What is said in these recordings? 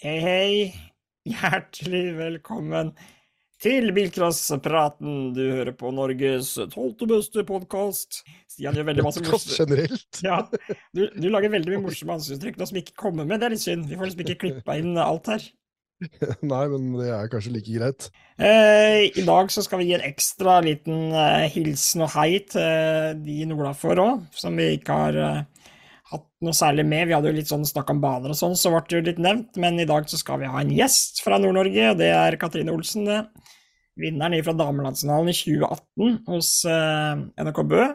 Hei, hei. Hjertelig velkommen til Bilcrosspraten. Du hører på Norges tolvte beste podkast. Stian gjør veldig masse morsomt. generelt. Ja, du, du lager veldig mye morsomme ansiktsuttrykk nå som ikke kommer med. Det er litt synd. Vi får liksom ikke klippa inn alt her. Nei, men det er kanskje like greit. Eh, I dag så skal vi gi en ekstra liten eh, hilsen og hei til de nordafor òg, som vi ikke har eh, hatt noe særlig med. Vi hadde jo litt sånn snakk om baner og sånn, så ble det jo litt nevnt. Men i dag så skal vi ha en gjest fra Nord-Norge, og det er Katrine Olsen. det. Vinneren fra Damelandsfinalen i 2018 hos uh, NRK Bø.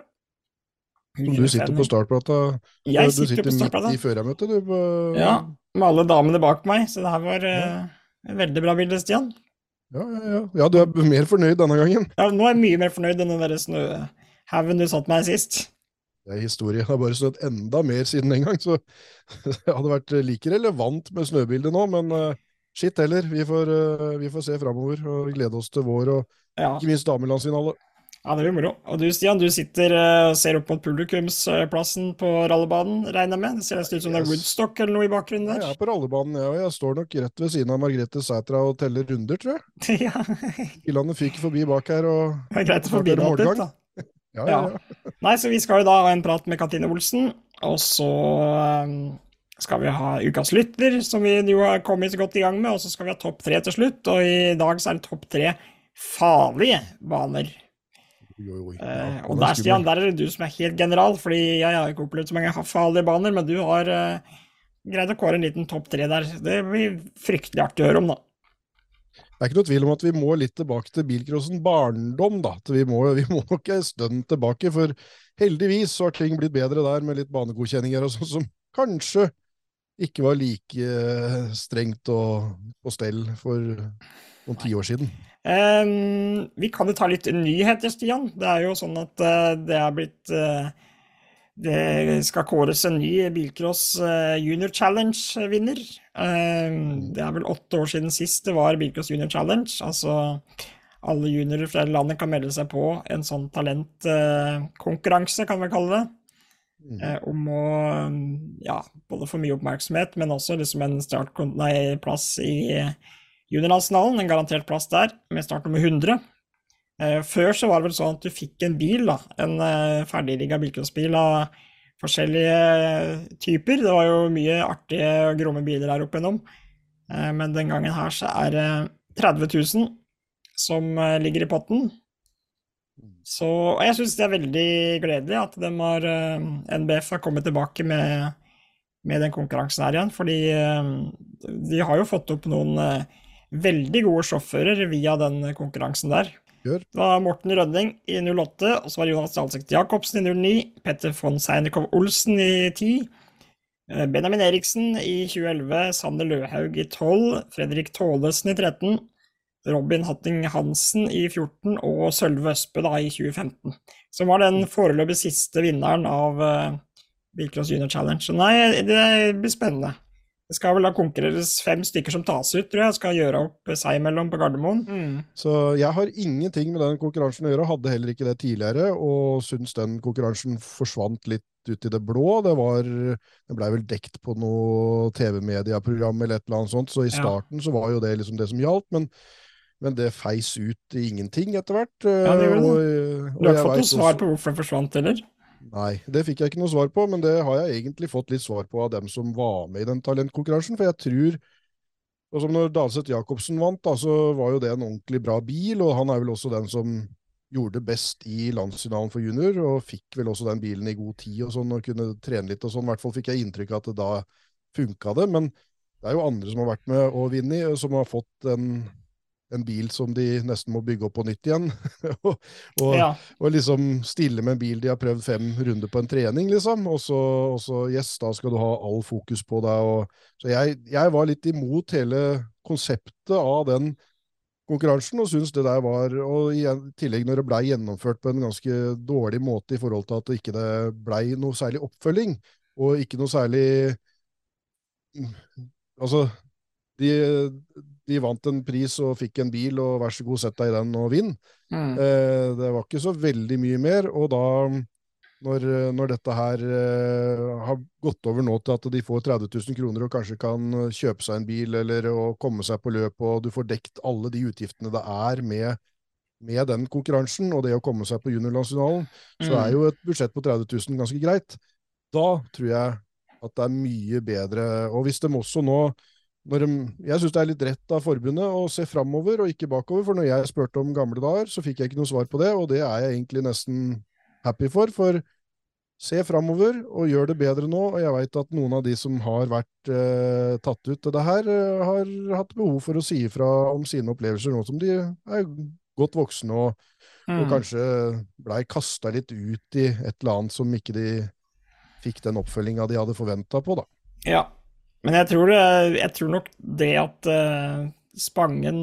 Som du sitter på startplata. Jeg du sitter på startplata. midt i førermøtet, du. På, Ja, med alle damene bak meg, så det her var uh, et veldig bra bilde, Stian. ja, ja, ja. ja, du er mer fornøyd denne gangen. Ja, nå er jeg mye mer fornøyd enn den der snøhaugen du satte meg sist. Det historie. Det har bare snødd enda mer siden den gang, så det hadde vært like relevant med snøbildet nå, men skitt shit heller. Vi får, eh, vi får se framover og glede oss til vår, og Ja, ikke minst damelandsfinale. ja det blir moro. Og du, Stian, du sitter eh, og ser opp mot publikumsplassen på rallebanen, regner jeg med? Det ser nesten ut som det er Woodstock eller noe i bakgrunnen der. Jeg er på rallebanen, jeg, og jeg står nok rett ved siden av Margrethe Sætra og teller runder, tror jeg. ja, Bilene fyker forbi bak her, og det er greit å forbi det da. Ja, ja, ja. Nei, så vi skal jo da ha en prat med Katrine Olsen, og så eh, skal vi ha ukas lytter, som vi jo har kommet godt i gang med, og så skal vi ha topp tre til slutt, og i dag så er det topp tre farlige baner. Oi, oi, oi. Eh, og er der, Stian, der er det du som er helt general, fordi jeg har ikke opplevd så mange farlige baner, men du har eh, greid å kåre en liten topp tre der. Det blir fryktelig artig å høre om, da. Det er ikke noe tvil om at vi må litt tilbake til bilcrossen barndom, da. Vi må, vi må nok en stund tilbake, for heldigvis så har ting blitt bedre der med litt banegodkjenninger og sånn, som kanskje ikke var like eh, strengt og på stell for noen tiår siden. Um, vi kan jo ta litt nyheter, Stian. Det er jo sånn at uh, det er blitt eh, Det skal kåres en ny Bilcross eh, Junior Challenge-vinner. Ehm, det er vel åtte år siden sist det var Bilcross Junior Challenge. Altså alle juniorer fra hele landet kan melde seg på en sånn talentkonkurranse, kan vi kalle det. Mm. Eh, om å ja, både få mye oppmerksomhet, men også liksom en startplass nei, plass i juniorlandsfinalen. En garantert plass der, med start nummer 100. Eh, før så var det vel sånn at du fikk en bil, da. En eh, ferdigrigga bilcrossbil av forskjellige typer. Det var jo mye artige og gromme biler der oppe igjennom. Eh, men den gangen her så er det 30 000 som eh, ligger i potten. Så og jeg syns det er veldig gledelig at har, eh, NBF har kommet tilbake med, med den konkurransen her igjen. Fordi eh, de har jo fått opp noen eh, veldig gode sjåfører via den konkurransen der. Gjør. Det var Morten Rønning i 08, og så var det Jonas Dalsekt Jacobsen i 09, Petter von Seinerkov Olsen i 10, eh, Benjamin Eriksen i 2011, Sander Løhaug i 12, Fredrik Taalesen i 13, Robin Hatting Hansen i 14 og Sølve Østbø da i 2015. Som var den foreløpig siste vinneren av uh, Bilcross Junior Challenge. Nei, det blir spennende. Det skal vel da konkurreres fem stykker som tas ut, tror jeg. Skal gjøre opp seg imellom på Gardermoen. Så jeg har ingenting med den konkurransen å gjøre, hadde heller ikke det tidligere, og syns den konkurransen forsvant litt ut i det blå. Det var, det blei vel dekt på noe TV-mediaprogram eller et eller annet sånt, så i Ja. starten så var jo det liksom det som gjaldt, men, men det feis ut i ingenting etter hvert. Ja, det gjorde det. Du har ikke fått noe svar på hvorfor det forsvant, eller? Nei, det fikk jeg ikke noe svar på, men det har jeg egentlig fått litt svar på av dem som var med i den talentkonkurransen, for jeg tror og som når Dalseth Jacobsen vant, da, så var jo det en ordentlig bra bil, og han er vel også den som gjorde det best i landsfinalen for junior, og fikk vel også den bilen i god tid og sånn, og kunne trene litt og sånn. I hvert fall fikk jeg inntrykk av at det da funka det, men det er jo andre som har vært med og vunnet, som har fått en, en bil som de nesten må bygge opp på nytt igjen. og, og, Ja. og liksom stille med en bil de har prøvd fem runder på en trening, liksom. Og så, og så yes, da skal du ha all fokus på deg. Og, så jeg, jeg var litt imot hele konseptet av den konkurransen, og syns det der var Og i tillegg når det blei gjennomført på en ganske dårlig måte i forhold til at det ikke blei noe særlig oppfølging, og ikke noe særlig Altså, de, de vant en pris og fikk en bil, og vær så god, sett deg i den og vinn. Mm. Eh, det var ikke så veldig mye mer, og da når, når dette her eh, har gått over nå til at de får 30 000 kroner og kanskje kan kjøpe seg en bil eller komme seg på løp, og du får dekt alle de utgiftene det er med, med den konkurransen og det å komme seg på juniorlandsfinalen, mm. så er jo et budsjett på 30 000 ganske greit. Da tror jeg at det er mye bedre. Og hvis de også nå de, jeg syns det er litt rett av forbundet å se framover og ikke bakover, for når jeg spurte om gamle dager, så fikk jeg ikke noe svar på det, og det er jeg egentlig nesten happy for. For se framover og gjør det bedre nå. Og jeg veit at noen av de som har vært eh, tatt ut til det her, eh, har hatt behov for å si ifra om sine opplevelser nå som de er godt voksne og, mm. og kanskje blei kasta litt ut i et eller annet som ikke de fikk den oppfølginga de hadde forventa på, da. Ja, men jeg tror, jeg tror nok det at uh, Spangen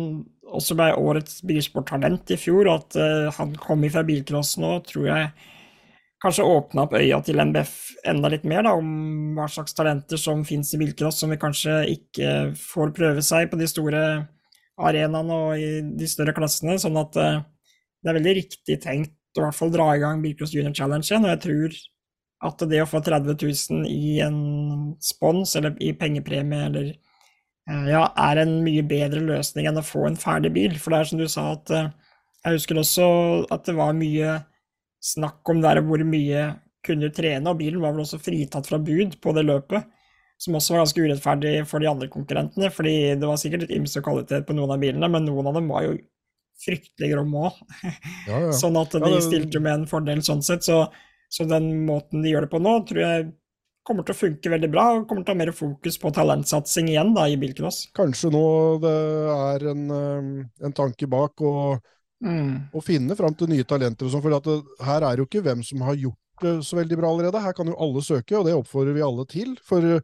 også ble årets bilsporttalent i fjor, og at uh, han kom fra bilcross nå, tror jeg kanskje åpna opp øya til NBF enda litt mer, da, om hva slags talenter som finnes i bilcross, som vi kanskje ikke får prøve seg på de store arenaene og i de større klassene. Sånn at uh, det er veldig riktig tenkt å i hvert fall dra i gang Bilcross Junior Challenge igjen, og jeg tror at det å få 30 000 i en spons, eller i pengepremie, eller ja, er en mye bedre løsning enn å få en ferdig bil. For det er som du sa, at jeg husker også at det var mye snakk om der hvor mye kunne trene, og bilen var vel også fritatt fra bud på det løpet. Som også var ganske urettferdig for de andre konkurrentene, fordi det var sikkert litt ymse kvalitet på noen av bilene, men noen av dem var jo fryktelig gromme òg. Ja, ja. sånn at de stilte jo med en fordel sånn sett. Så, så, den måten de gjør det på nå, tror jeg kommer til å funke veldig bra, og kommer til å ha mer fokus på talentsatsing igjen da, i bilcross. Kanskje nå det er en, eh, en tanke bak å mm. finne fram til nye talenter og sånn, for det, her er jo ikke hvem som har gjort det så veldig bra allerede. Her kan jo alle søke, og det oppfordrer vi alle til. For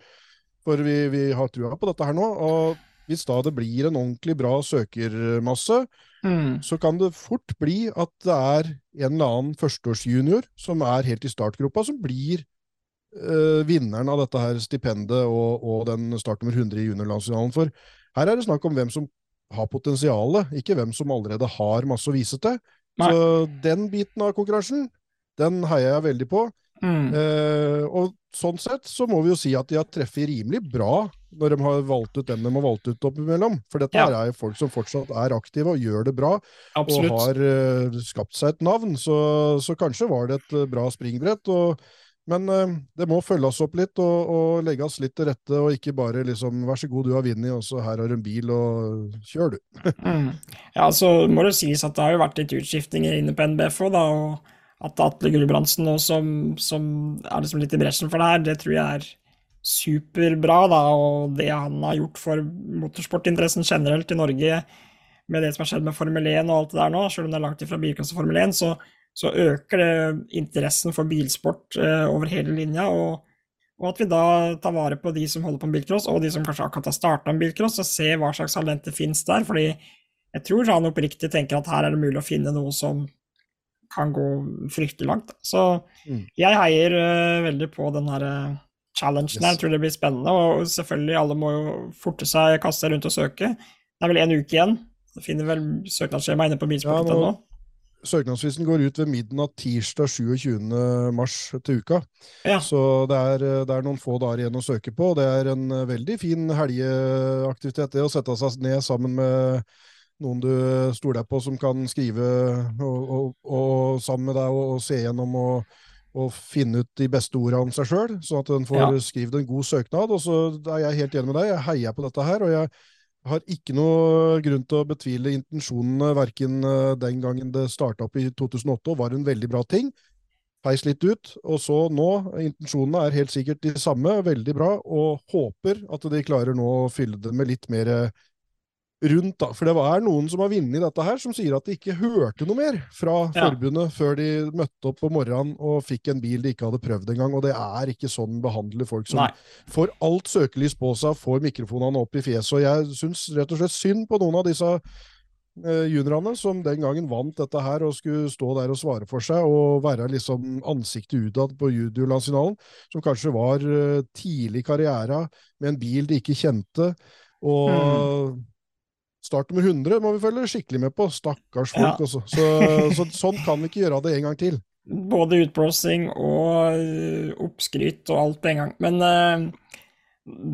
for vi, vi har trua på dette her nå. Og hvis da det blir en ordentlig bra søkermasse, mm. så kan det fort bli at det er en eller annen førsteårsjunior som er helt i startgropa, som blir øh, vinneren av dette her stipendet og, og den startnummer 100 i juniorlandsfinalen. For her er det snakk om hvem som har potensialet, ikke hvem som allerede har masse å vise til. Nei. Så den biten av konkurransen, den heier jeg veldig på. Mm. Uh, og sånn sett så må vi jo si at de har treffet rimelig bra når de har valgt ut dem de har valgt ut oppimellom. For dette ja. er jo folk som fortsatt er aktive og gjør det bra, Absolutt. og har uh, skapt seg et navn. Så, så, kanskje var det et uh, bra springbrett. Og, men uh, det må følges opp litt og, og legges litt til rette, og ikke bare liksom 'vær så god, du har vunnet, og så her har du en bil, og kjør, du'. mm. Ja, så må det sies at det har jo vært litt utskiftninger inne på NBF òg, da. og at Atle Gulbrandsen nå som, som, er liksom litt i bresjen for det her, det tror jeg er superbra. da, Og det han har gjort for motorsportinteressen generelt i Norge, med det som har skjedd med Formel 1 og alt det der nå, selv om det er langt ifra bilklasse Formel 1, så, så, øker det interessen for bilsport eh, over hele linja. Og, og, at vi da tar vare på de som holder på med bilcross, og de som kanskje akkurat har starta med bilcross, og ser hva slags talenter finnes der. fordi jeg tror han oppriktig tenker at her er det mulig å finne noe som kan gå fryktelig langt. Så mm. jeg heier uh, veldig på den her uh, challengen yes. her. Jeg tror det blir spennende. Og selvfølgelig, alle må jo forte seg, kaste seg rundt og søke. Det er vel én uke igjen. Du finner vel søknadsskjema inne på bilsport.no. Ja, Søknadsfristen går ut ved midten av tirsdag 27. mars til uka. Ja. Så det er, det er, noen få dager igjen å søke på. Det er en veldig fin helgeaktivitet, det å sette seg ned sammen med noen du stoler på som kan skrive og, og, og sammen med deg og, og se gjennom og, finne ut de beste ordene om seg sjøl, sånn at en får ja. skrevet en god søknad. Og så er jeg helt enig med deg, jeg heier på dette her. og jeg har ikke noe grunn til å betvile intensjonene verken eh, den gangen det starta opp i 2008 og var en veldig bra ting. Peis litt ut. Og så nå, intensjonene er helt sikkert de samme, veldig bra, og håper at de klarer nå å fylle det med litt mer rundt, da. For det er noen som har vunnet dette her, som sier at de ikke hørte noe mer fra ja. forbundet før de møtte opp på morgenen og fikk en bil de ikke hadde prøvd engang. Og det er ikke sånn behandler folk som Nei. får alt søkelys på seg, får mikrofonene opp i fjeset. Og jeg syns rett og slett synd på noen av disse eh, juniorene som den gangen vant dette her og skulle stå der og svare for seg og være liksom ansiktet utad på juniorlandsfinalen, som kanskje var uh, tidlig i karriera med en bil de ikke kjente. Og mm. Start nummer 100 må vi følge skikkelig med på. Stakkars folk, ja. også. Så, så, sånn kan vi ikke gjøre det en gang til. både utblåsing og uh, oppskryt og alt en gang. Men uh,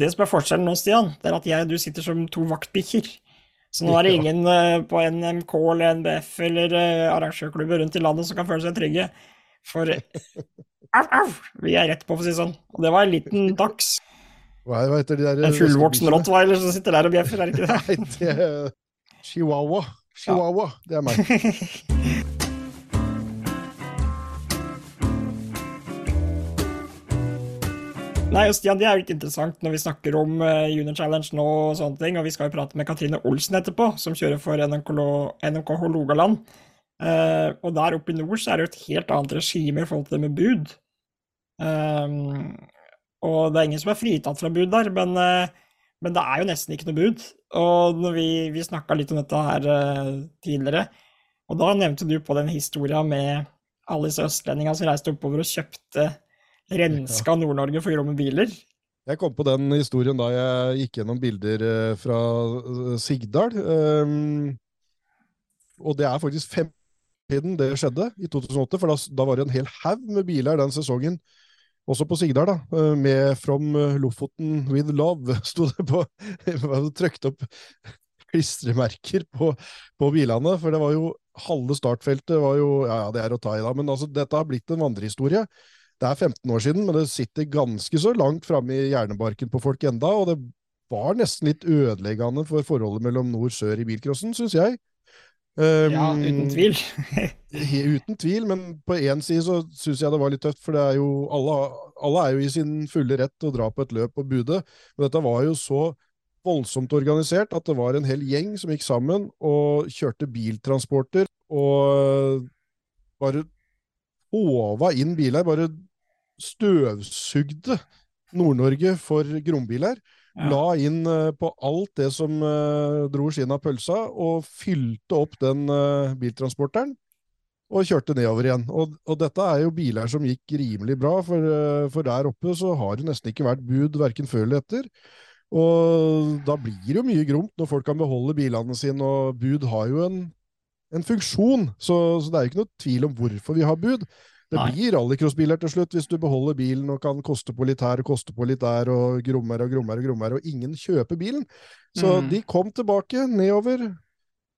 det som er forskjellen nå, Stian, det er at jeg og du sitter som to vaktbikkjer. Så nå er det ingen uh, på NMK eller NBF eller arrangørklubber rundt i landet som kan føle seg trygge. For au, au, vi er rett på, for å si det sånn. Og det var en liten dachs. Hva heter de der En fullvoksen rottweiler som sitter der og bjeffer, er det ikke det? Nei, det er chihuahua. Chihuahua, ja. det er meg. Nei, Stian, Det er jo ikke interessant når vi snakker om uh, Junior Challenge nå, og sånne ting, og vi skal jo prate med Katrine Olsen etterpå, som kjører for NMK, NMK Hålogaland. Uh, og der oppe i nord så er det jo et helt annet regime i forhold til det med bud. Um, og det er ingen som er fritatt fra bud der, men, uh, men det er jo nesten ikke noe bud. Og vi, vi snakka litt om dette her tidligere, og da nevnte du på den historia med alle disse østlendingene som reiste oppover og kjøpte renska Nord-Norge for å med biler. Jeg kom på den historien da jeg gikk gjennom bilder eh, fra eh, Sigdal. Um, og det er faktisk fem siden det skjedde, i 2008. For da, da var det en hel haug med biler den sesongen, også på Sigdal, da, eh, med 'From Lofoten with love', sto det på. Trykt opp klistremerker på, på, bilene. For det var jo halve startfeltet var jo Ja, ja, det er å ta i, da. Men altså, dette har blitt en vandrehistorie. Det er 15 år siden, men det sitter ganske så langt framme i hjernebarken på folk enda, og det var nesten litt ødeleggende for forholdet mellom nord-sør i bilcrossen, syns jeg. Um, ja, uten tvil. uten tvil, men på én side så syns jeg det var litt tøft, for det er jo alle, alle, er jo i sin fulle rett til å dra på et løp og bude, men dette var jo så voldsomt organisert at det var en hel gjeng som gikk sammen og kjørte biltransporter og bare håva inn biler, bare støvsugde Nord-Norge for grombiler. La inn uh, på alt det som uh, dro skinn av pølsa, og fylte opp den uh, biltransporteren. Og kjørte nedover igjen. Og, og, dette er jo biler som gikk rimelig bra, for, for, der oppe så har det nesten ikke vært bud verken før eller etter. Og da blir det jo mye gromt når folk kan beholde bilene sine, og bud har jo en, en funksjon. Så, så, det er jo ikke noe tvil om hvorfor vi har bud. Det Nei. blir rallycrossbiler til slutt hvis du beholder bilen og kan koste på litt her og koste på litt der og grommer og grommer og grommer, og ingen kjøper bilen. Så mm. de kom tilbake nedover.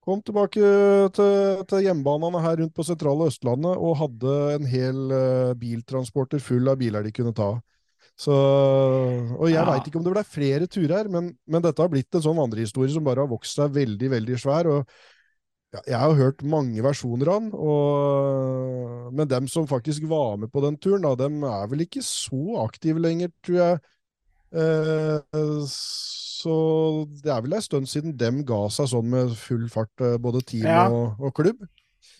Kom tilbake til, til hjemmebanene her rundt på sentrale Østlandet og hadde en hel uh, biltransporter full av biler de kunne ta. Så, og jeg ja. veit ikke om det ble flere turer, men, men, dette har blitt en sånn vandrehistorie som bare har vokst seg veldig, veldig svær. og jeg har hørt mange versjoner av den, og, men dem som faktisk var med på den turen, da, dem er vel ikke så aktive lenger, tror jeg. Eh, så det er vel en stund siden dem ga seg sånn med full fart, eh, både team ja. og, og, klubb.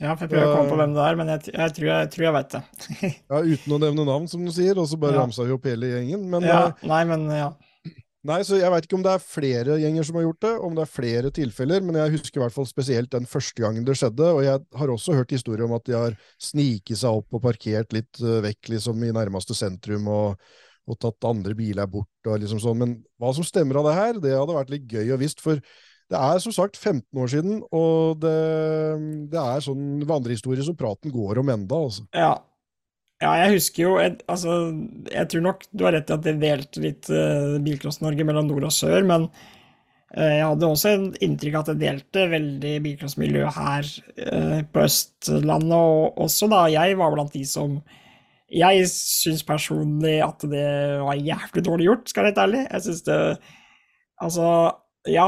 Ja, for jeg prøver å komme på hvem det er, men jeg, jeg, tror, jeg tror, jeg, vet det. ja, Uten å nevne navn, som du sier, og så bare ja. ramsa vi opp hele gjengen. Men, ja, eh, nei, men ja. Nei, så Jeg veit ikke om det er flere gjenger som har gjort det, om det er flere tilfeller, men jeg husker i hvert fall spesielt den første gangen det skjedde. Og jeg har også hørt historier om at de har sniket seg opp og parkert litt uh, vekk liksom i nærmeste sentrum og, og, tatt andre biler bort og liksom sånn. Men hva som stemmer av det her, det hadde vært litt gøy å visst. For det er som sagt 15 år siden, og det, det er sånn vandrehistorie som praten går om enda, altså. Ja, ja, jeg husker jo jeg, Altså, jeg tror nok du har rett i at det delte litt uh, Bilcross-Norge mellom nord og sør, men uh, jeg hadde også en inntrykk av at det delte veldig bilcrossmiljø her uh, på Østlandet, og også da jeg var blant de som Jeg syns personlig at det var jævlig dårlig gjort, skal jeg være helt ærlig. Jeg syns det Altså, ja,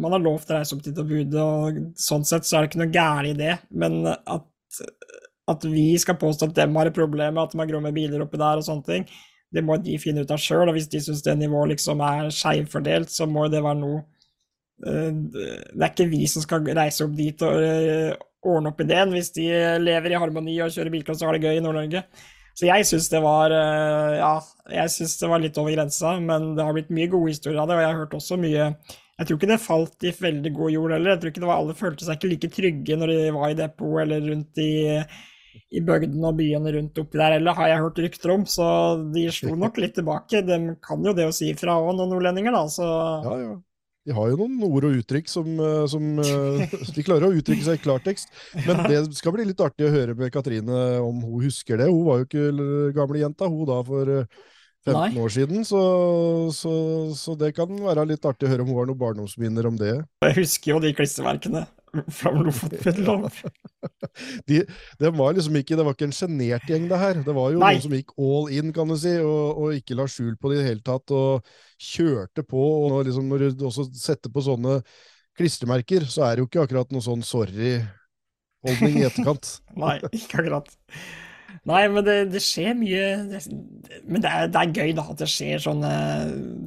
man har lov til å reise opp dit og bude, og sånn sett så er det ikke noe gærent i det, men at at vi skal påstå at dem har et problem med at de har gromme biler oppi der og sånne ting, det må de finne ut av sjøl. Og hvis de syns det nivået liksom er skeivfordelt, så må det være noe uh, Det er ikke vi som skal reise opp dit og uh, ordne opp ideen. Hvis de lever i harmoni og kjører bilklasse og har det gøy i Nord-Norge. Så jeg syns det var uh, Ja, jeg syns det var litt over grensa, men det har blitt mye gode historier av det, og jeg har hørt også mye jeg tror ikke det falt i veldig god jord heller. Jeg tror ikke det var Alle følte seg ikke like trygge når de var i depot eller rundt i i bygdene og byene rundt oppi der eller har jeg hørt rykter om, så de slo nok litt tilbake. De kan jo det å si fra òg, noen nordlendinger, da, så Ja, ja. de har jo noen ord og uttrykk som, eh, som eh, De klarer å uttrykke seg i klartekst. Men det skal bli litt artig å høre med Katrine om hun husker det. Hun var jo ikke gamle jenta, hun da for 15 Nei. år siden, så, så, så, det kan være litt artig å høre om hun har noen barndomsminner om det. Jeg husker jo de klistremerkene fra Lofoten de, det var liksom ikke Det var ikke en sjenert gjeng, det her. Det var jo Nei. noen som gikk all in, kan du si, og, og ikke la skjul på det i det hele tatt, og kjørte på. og liksom Når du også setter på sånne klistremerker, så er det jo ikke akkurat noe sånn sorry-holdning i etterkant. Nei, ikke akkurat. Nei, men det, det skjer mye det, Men det er, det er, gøy da at det skjer sånne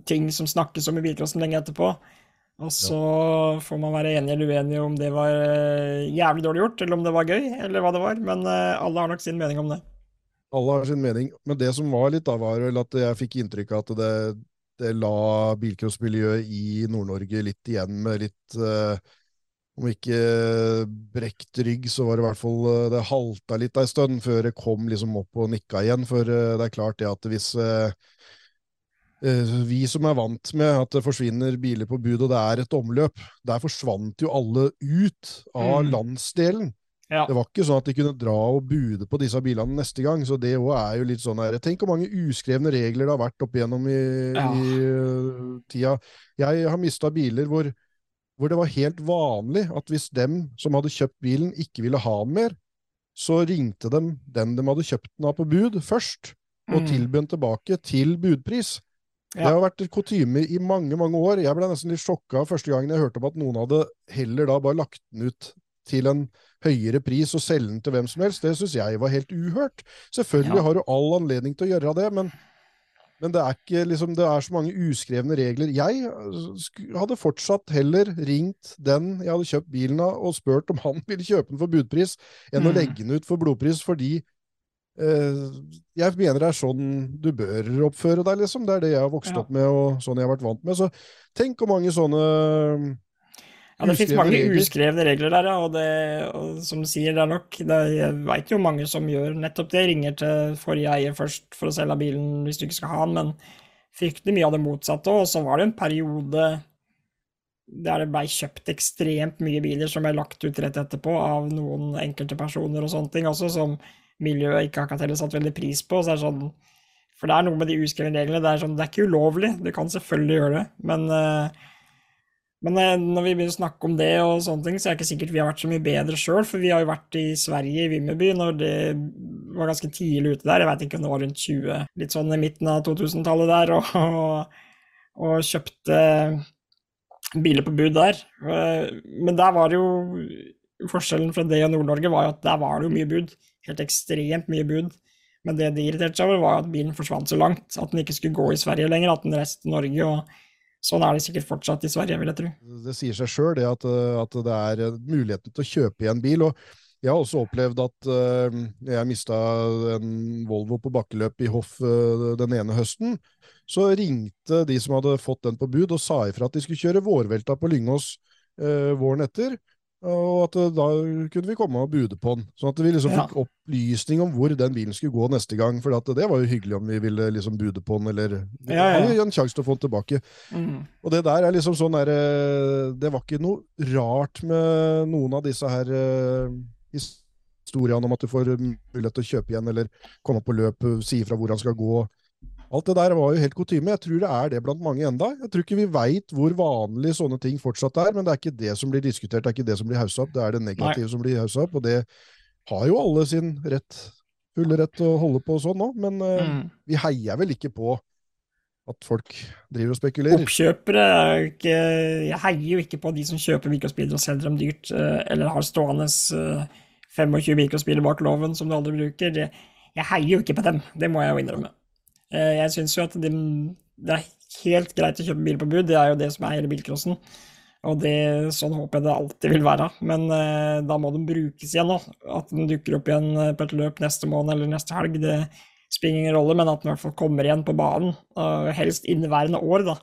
ting som snakkes om i bilcrossen lenge etterpå. Og så får man være enig eller uenig om det var eh, jævlig dårlig gjort, eller om det var gøy, eller hva det var. Men eh, alle har nok sin mening om det. Alle har sin mening. Men det som var litt, da, var vel at jeg fikk inntrykk av at det, det la bilcrossmiljøet i Nord-Norge litt igjen med litt uh, Om ikke brekt rygg, så var det i hvert fall Det halta litt ei stund før det kom liksom opp og nikka igjen. For det er klart det at hvis Eh, vi som er vant med at det forsvinner biler på bud, og det er et omløp, der forsvant jo alle ut av mm. landsdelen. Ja. Det var ikke sånn at de kunne dra og bude på disse bilene neste gang. Så det er jo litt sånn her Tenk hvor mange uskrevne regler det har vært opp igjennom i, ja. i uh, tida. Jeg har mista biler hvor, hvor, det var helt vanlig at hvis dem som hadde kjøpt bilen, ikke ville ha den mer, så ringte dem den de hadde kjøpt den av på bud, først, og mm. tilbød den tilbake til budpris. Ja. Det har vært kutyme i mange mange år. Jeg ble nesten litt sjokka første gangen jeg hørte om at noen hadde heller da bare lagt den ut til en høyere pris og selge den til hvem som helst. Det syns jeg var helt uhørt. Selvfølgelig ja. har du all anledning til å gjøre det, men, men det, er ikke, liksom, det er så mange uskrevne regler. Jeg hadde fortsatt heller ringt den jeg hadde kjøpt bilen av, og spurt om han ville kjøpe den for budpris, enn mm. å legge den ut for blodpris, fordi jeg mener det er sånn du bør oppføre deg, liksom. Det er det jeg har vokst ja. opp med, og sånn jeg har vært vant med. Så tenk hvor mange sånne ja, det finnes mange regler. uskrevne regler der, ja. Og, det, og som du sier, det er nok det, Jeg veit jo mange som gjør nettopp det. Ringer til forrige eier først for å selge bilen hvis du ikke skal ha den, men fryktelig mye av det motsatte. Og så var det en periode der det blei kjøpt ekstremt mye biler som ble lagt ut rett etterpå av noen enkelte personer og sånne ting også, som miljøet ikke akkurat heller satt veldig pris på. Så er det sånn, for det er noe med de uskrevne reglene. Det er sånn, det er ikke ulovlig, du kan selvfølgelig gjøre det, men, uh, men uh, når vi begynner å snakke om det, og sånne ting, så er det ikke sikkert vi har vært så mye bedre sjøl. For vi har jo vært i Sverige, i Vimmerby, når det var ganske tidlig ute der. Jeg veit ikke om det var rundt 20, litt sånn i midten av 2000-tallet der, og, og, og, kjøpte biler på bud der. Uh, men der var jo Forskjellen fra det og Nord-Norge var jo at der var det jo mye bud helt ekstremt mye bud. Men det de irriterte seg over, var at bilen forsvant så langt. At den ikke skulle gå i Sverige lenger, at den reiste til Norge. og Sånn er det sikkert fortsatt i Sverige, vil jeg tro. Det sier seg sjøl at, at, det er muligheten til å kjøpe igjen bil. og jeg har også opplevd at uh, jeg mista en Volvo på bakkeløp i hoff uh, den ene høsten. Så ringte de som hadde fått den på bud, og sa ifra at de skulle kjøre vårvelta på Lyngås uh, våren etter. Og at eh, da kunne vi komme og bude på den. Sånn at vi liksom ja. fikk opplysning om hvor den bilen skulle gå neste gang. For det var jo hyggelig om vi ville liksom bude på den, eller ja, ja. hadde en sjanse til å få den tilbake. Mm. Og det der er liksom sånn der, eh, Det var ikke noe rart med noen av disse her uh, historiene om at du får mulighet til å kjøpe igjen, eller komme på løp, si ifra hvor han skal gå. Alt det der var jo helt kutyme. Jeg tror det er det blant mange enda. Jeg tror ikke vi veit hvor vanlig sånne ting fortsatt er, men det er ikke det som blir diskutert, det er ikke det som blir haussa opp, det er det negative Nei. som blir haussa opp, og det har jo alle sin rett, fulle rett til å holde på sånn nå, men uh, mm. vi heier vel ikke på at folk driver og spekulerer. Oppkjøpere ikke, Jeg heier jo ikke på de som kjøper mikrospillere og selger dem dyrt, uh, eller har stående uh, 25 mikrospillere bak loven som du aldri bruker. Jeg heier jo ikke på dem, det må jeg jo innrømme. Eh, jeg syns jo at det, det, er helt greit å kjøpe bil på bud, det er jo det som er hele bilcrossen. Og det, sånn håper jeg det alltid vil være. Men eh, da må den brukes igjen da. At den dukker opp igjen eh, på et løp neste måned eller neste helg, det spiller ingen rolle, men at den i hvert fall kommer igjen på banen. Uh, helst inneværende år, da.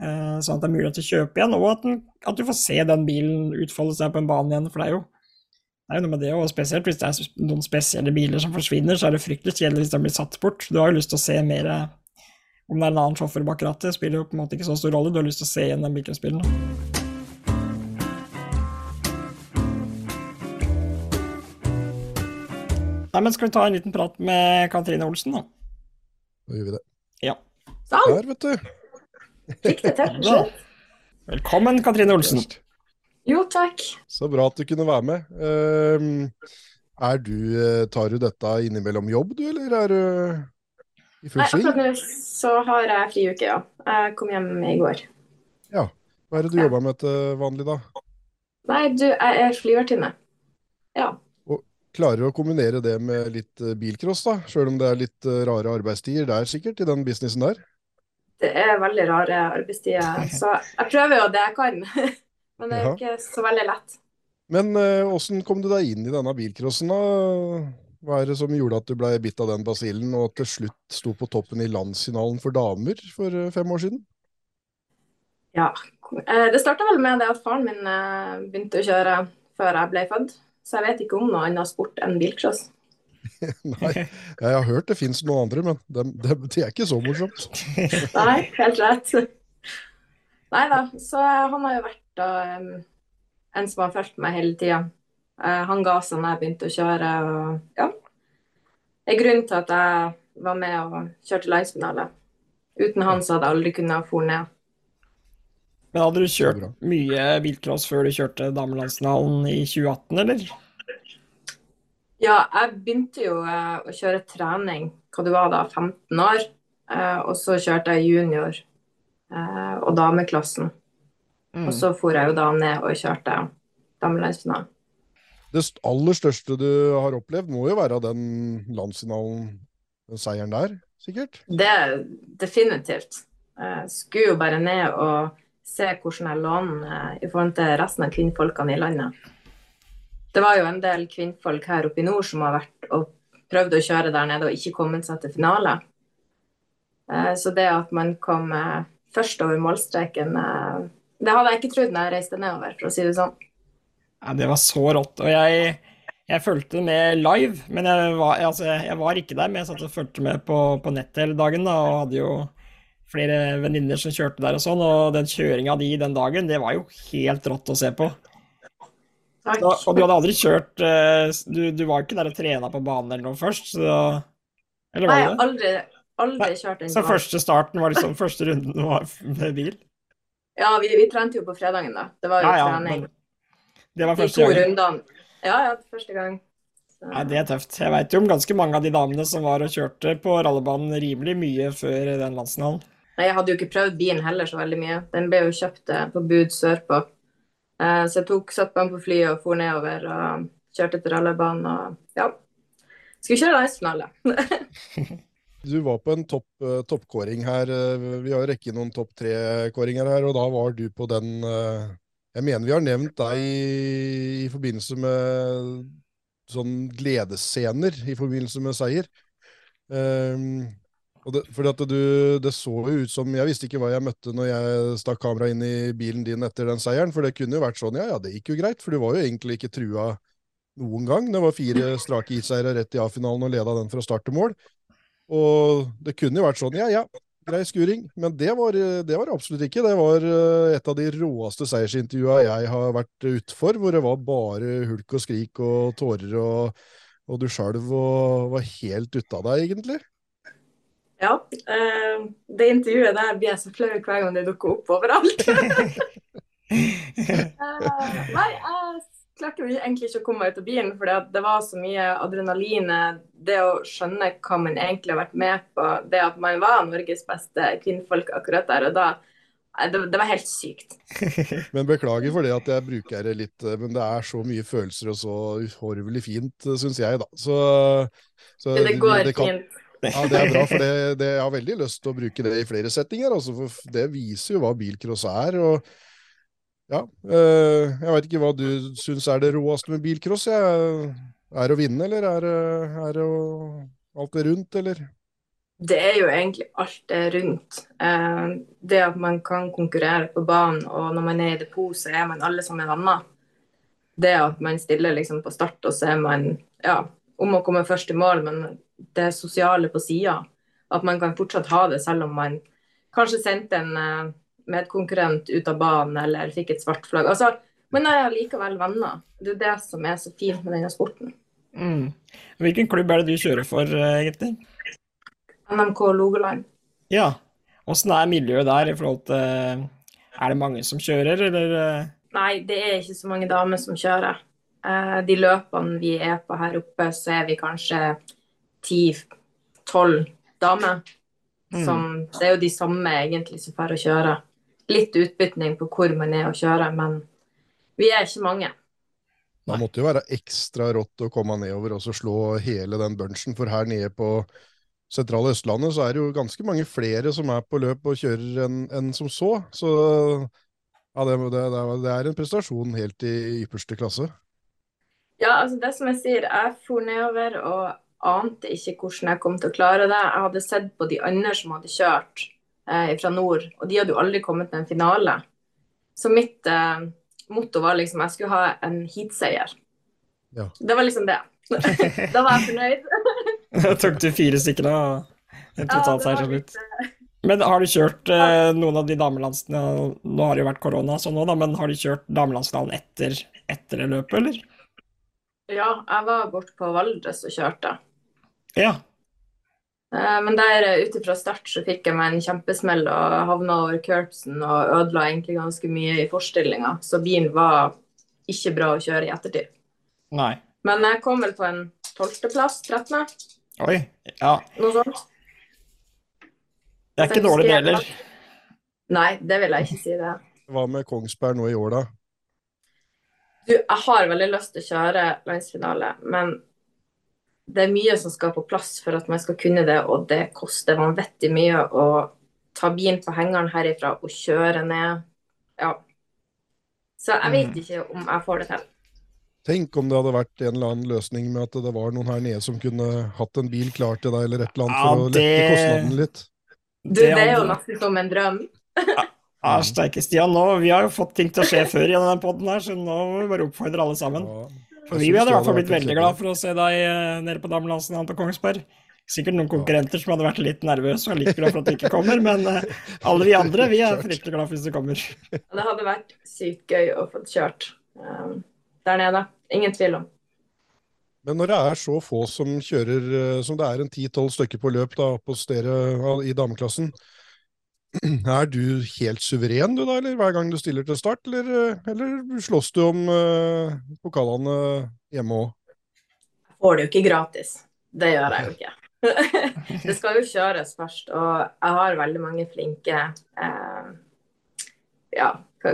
Eh, sånn at det er mulighet til å kjøpe igjen, og at, den, at, du får se den bilen utfolde seg på en bane igjen. For det er jo det er jo noe med det, og spesielt hvis det er noen spesielle biler som forsvinner, så er det fryktelig kjedelig hvis de blir satt bort. Du har jo lyst til å se mer, om det er en annen sjåfør bak rattet, spiller jo på en måte ikke så stor rolle. Du har lyst til å se igjen den bilcrossbilen. Nei, men Skal vi ta en liten prat med Katrine Olsen, da? Da gjør vi det. Ja. Sånn, Der, vet du. fikk det til. Velkommen, Katrine Olsen. Jo, takk. Så bra at du kunne være med. Ehm, er du, eh, tar du dette innimellom jobb, du, eller er du i full sving? akkurat nå så har jeg friuke, ja. Jeg kom hjem i går. Ja. Hva er det du Ja. jobber med til vanlig, da? Nei, du, jeg er flyvertinne. Ja. Og Klarer du å kombinere det med litt eh, bilcross, da? Sjøl om det er litt eh, rare arbeidstider der, sikkert, i den businessen der? Det er veldig rare arbeidstider, så jeg prøver jo det jeg kan. Men det er jo ikke så veldig lett. Men åssen kom du deg inn i denne bilcrossen, da? Hva er det som gjorde at du ble bitt av den basillen, og til slutt sto på toppen i landsfinalen for damer for eh, fem år siden? Ja. Eh, Det starta vel med det at faren min eh, begynte å kjøre før jeg ble født. Så jeg vet ikke om noe annet sport enn bilcross. Nei, jeg har hørt det fins noen andre, men det, det, det er ikke så morsomt. Nei, helt rett. Nei da. Så han har jo vært da, en som har fulgt meg hele tida. Han ga seg da jeg begynte å kjøre. Og ja. Det er grunnen til at jeg var med og kjørte landsfinale. Uten han så hadde jeg aldri kunnet få ned. Men hadde du kjørt mye bilcross før du kjørte damelandsfinalen i 2018, eller? Ja, jeg begynte jo eh, å kjøre trening hva det var da, 15 år. Eh, og så kjørte jeg junior eh, og dameklassen. Og så for jeg jo da ned og kjørte damelandsfinalen. Det aller største du har opplevd, må jo være den landsfinalen, den seieren der, sikkert? Det er definitivt. Jeg skulle jo bare ned og se hvordan jeg lå an eh, i forhold til resten av kvinnfolkene i landet. Det var jo en del kvinnfolk her oppe i nord som har vært og prøvd å kjøre der nede og ikke kommet seg til finale. Eh, Så det at man kom eh, først over målstreken, eh, det hadde jeg ikke trodd når jeg reiste nedover, for å si det sånn. Ja, det var så rått. Og jeg, jeg fulgte med live, men jeg var, altså, jeg var ikke der. Men jeg satt og fulgte med på, på nettet hele dagen da, og hadde jo flere venninner som kjørte der og sånn. Og den kjøringa di den dagen, det var jo helt rått å se på. Takk. Så, og du hadde aldri kjørt eh, du, du var ikke der og trena på banen eller noe først, så Eller var Nei, det aldri, aldri kjørt en Så første starten var liksom første runden var med bil? Ja, vi, vi trente jo på fredagen, da. Det var jo Ja, ja, trening. Det var De første to rundene. Ja, ja, første gang. Så, Nei, det er tøft. Jeg veit jo om ganske mange av de damene som var og kjørte på rallebanen rimelig mye før den landsfinalen. Nei, jeg hadde jo ikke prøvd bilen heller så veldig mye. Den ble jo kjøpt eh, på bud sørpå. Eh, Så jeg tok satt på på flyet og for nedover og kjørte til rallebanen og ja. Skulle kjøre landsfinale. Du var på en topp, eh, toppkåring her. eh, Vi har rekket noen topp tre-kåringer her, og da var du på den eh, Jeg mener vi har nevnt deg i, i forbindelse med sånn gledesscener i forbindelse med seier. Um, det, fordi at du, det så jo ut som Jeg visste ikke hva jeg møtte når jeg stakk kameraet inn i bilen din etter den seieren, for det kunne jo vært sånn Ja, ja, det gikk jo greit, for du var jo egentlig ikke trua noen gang. Det var fire strake iseiere rett i A-finalen og leda den fra start til mål. Og det kunne jo vært sånn, ja ja, grei skuring, men det var det var absolutt ikke. Det var eh, et av de råeste seiersintervjua jeg har vært utfor, hvor det var bare hulk og skrik og tårer, og, og du skjalv og var helt ute av deg, egentlig. Ja. eh, Det intervjuet der blir jeg så flau hver gang det dukker opp overalt. Eh, Nei, jeg klarte jo egentlig ikke å komme meg ut av bilen, for det var så mye adrenalin. Det å skjønne hva man egentlig har vært med på, det at man var Norges beste kvinnfolk akkurat der og da, det, det var helt sykt. Men beklager for det at jeg bruker det litt, men det er så mye følelser og så uhorvelig fint, syns jeg, da. Så, så Det går det kan- fint. Ja, det er bra, for det, det, jeg har veldig lyst til å bruke det i flere settinger. Altså, for det viser jo hva bilcross er. og ja, eh, Jeg veit ikke hva du syns er det råeste med bilcross. Er det å vinne, eller er det, er det å, alt det rundt, eller? Det er jo egentlig alt det rundt. Eh, det at man kan konkurrere på banen, og når man er i depot, så er man alle sammen venner. Det at man stiller liksom på start, og så er man ja, om å komme først i mål, men det sosiale på sida. At man kan fortsatt ha det, selv om man kanskje sendte en uh, medkonkurrent ut av banen eller fikk et svart flagg. Altså, men jeg er likevel venner. Det er det som er så fint med denne sporten. Mm. Hvilken klubb er det du kjører for, eh, egentlig? NMK Logaland. Ja. Åssen er miljøet der i forhold til Er det mange som kjører, eller? Eh? Nei, det er ikke så mange damer som kjører. Eh, de løpene vi er på her oppe, så er vi kanskje ti-tolv damer. Mm. Som, det er jo de samme egentlig som får å kjøre. Litt utbytning på hvor man er å kjøre, men vi er ikke mange. Det måtte jo være ekstra rått å komme nedover og slå hele den bunchen, for her nede på sentrale Østlandet så er det jo ganske mange flere som er på løp og kjører enn en som så. Så ja, det, det, det, er en prestasjon helt i ypperste klasse. Ja, altså det som jeg sier, jeg for nedover og ante ikke hvordan jeg kom til å klare det. Jeg hadde sett på de andre som hadde kjørt eh, fra nord, og de hadde jo aldri kommet til en finale. Så mitt eh, motto var liksom jeg skulle ha en heatseier. Ja. Det var liksom det. da var jeg fornøyd. da tok du fire stykker da, totalt seier til slutt. Men har du kjørt eh, noen av de damelandsene Nå har det jo vært korona sånn nå, da, men har du kjørt damelandsfinalen etter, etter løpet, eller? Ja, jeg var borte på Valdres og kjørte. Ja. Eh, men der eh, ute fra start så fikk jeg meg en kjempesmell og havna over curbsen og ødela egentlig ganske mye i forstillinga. Så bilen var ikke bra å kjøre i ettertid. Nei. Men jeg kom vel på en tolvteplass, 13. Oi, ja. Noe sånt. Det er ikke dårlig, det heller. Nei, det vil jeg ikke si det. Hva med Kongsberg nå i år, da? Du, jeg har veldig lyst til å kjøre landsfinale, men det er mye som skal på plass for at man skal kunne det, og det koster vanvittig mye å ta bilen på hengeren herifra og kjøre ned. Ja. Så jeg vet mm. ikke om jeg får det til. Tenk om det hadde vært en eller annen løsning med at det var noen her nede som kunne hatt en bil klar til deg, eller et eller annet, for ja, det... å lette kostnaden litt. Du, det er jo nesten som en drøm. Ja, steike Stian, nå, vi har jo fått ting til å skje før i denne poden her, så nå må vi bare oppfordre alle sammen. Ja. Vi hadde i hvert fall blitt veldig glad for å se deg uh, nede på damelandslaget på Kongsberg. Sikkert noen konkurrenter som hadde vært litt nervøse og litt glad for at du ikke kommer, men uh, alle vi andre vi er fryktelig glad for hvis du kommer. Det hadde vært sykt gøy å få kjørt um, der nede. Ingen tvil om. Men når det er så få som kjører, som det er en ti-tolv stykker på løp da, på stedet i dameklassen, er du helt suveren du da, eller hver gang du stiller til start, eller, eller slåss du om uh, pokalene hjemme òg? Jeg får det jo ikke gratis. Det gjør jeg jo ikke. det skal jo kjøres først, og jeg har veldig mange flinke eh, ja,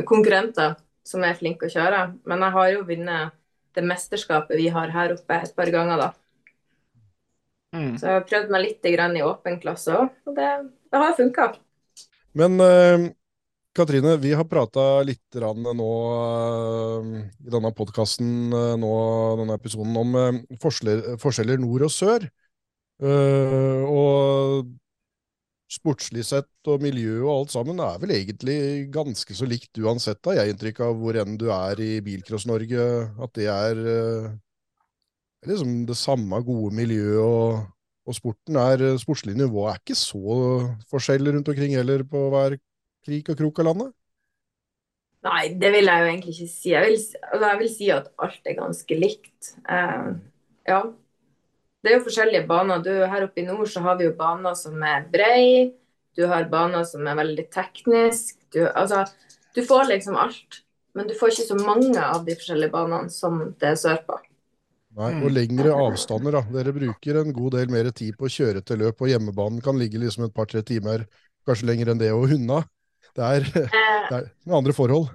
konkurrenter som er flinke å kjøre. Men jeg har jo vunnet det mesterskapet vi har her oppe et par ganger, da. Mm. Så jeg har prøvd meg litt i åpen klasse òg, og det, det har funka. Men uh, Katrine, vi har prata litt nå uh, i denne podkasten, uh, nå denne episoden, om forskjeller, forskjeller, nord og sør. og sportslig sett og miljø og alt sammen er vel egentlig ganske så likt uansett, har jeg inntrykk av hvor enn du er i Bilcross-Norge, at det er liksom det samme gode miljøet og og sporten er, eh, sportslig nivå er ikke så forskjellig rundt omkring heller på hver krik og krok av landet? Nei, det vil jeg jo egentlig ikke si. Jeg vil, altså jeg vil si at alt er ganske likt. Uh, ja. Det er jo forskjellige baner. Du, her oppe i nord så har vi jo baner som er brei. Du har baner som er veldig teknisk. Du, altså, du får liksom alt. Men du får ikke så mange av de forskjellige banene som det er sørpå. Nei, og lengre avstander, da. Dere bruker en god del mer tid på å kjøre til løp, og hjemmebanen kan ligge liksom et par-tre timer, kanskje lenger enn det, og unna. Det er, det er med andre forhold.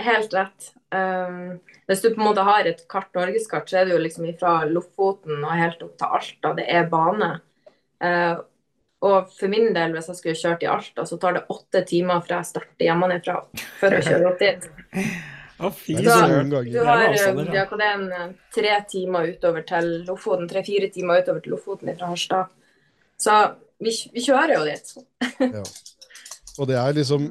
Helt rett. Um, hvis du på en måte har et kart, norgeskart, så er det jo liksom fra Lofoten og helt opp til Alta. Det er bane. Uh, og for min del, hvis jeg skulle kjørt i Alta, så tar det åtte timer fra jeg starter hjemmefra for å kjøre opp dit. Å, fy søren. Du har Diakonen hva det en, eh, tre timer utover til Lofoten, tre-fire timer utover til Lofoten fra Harstad. Så vi, vi, kjører jo dit. ja. Og det er liksom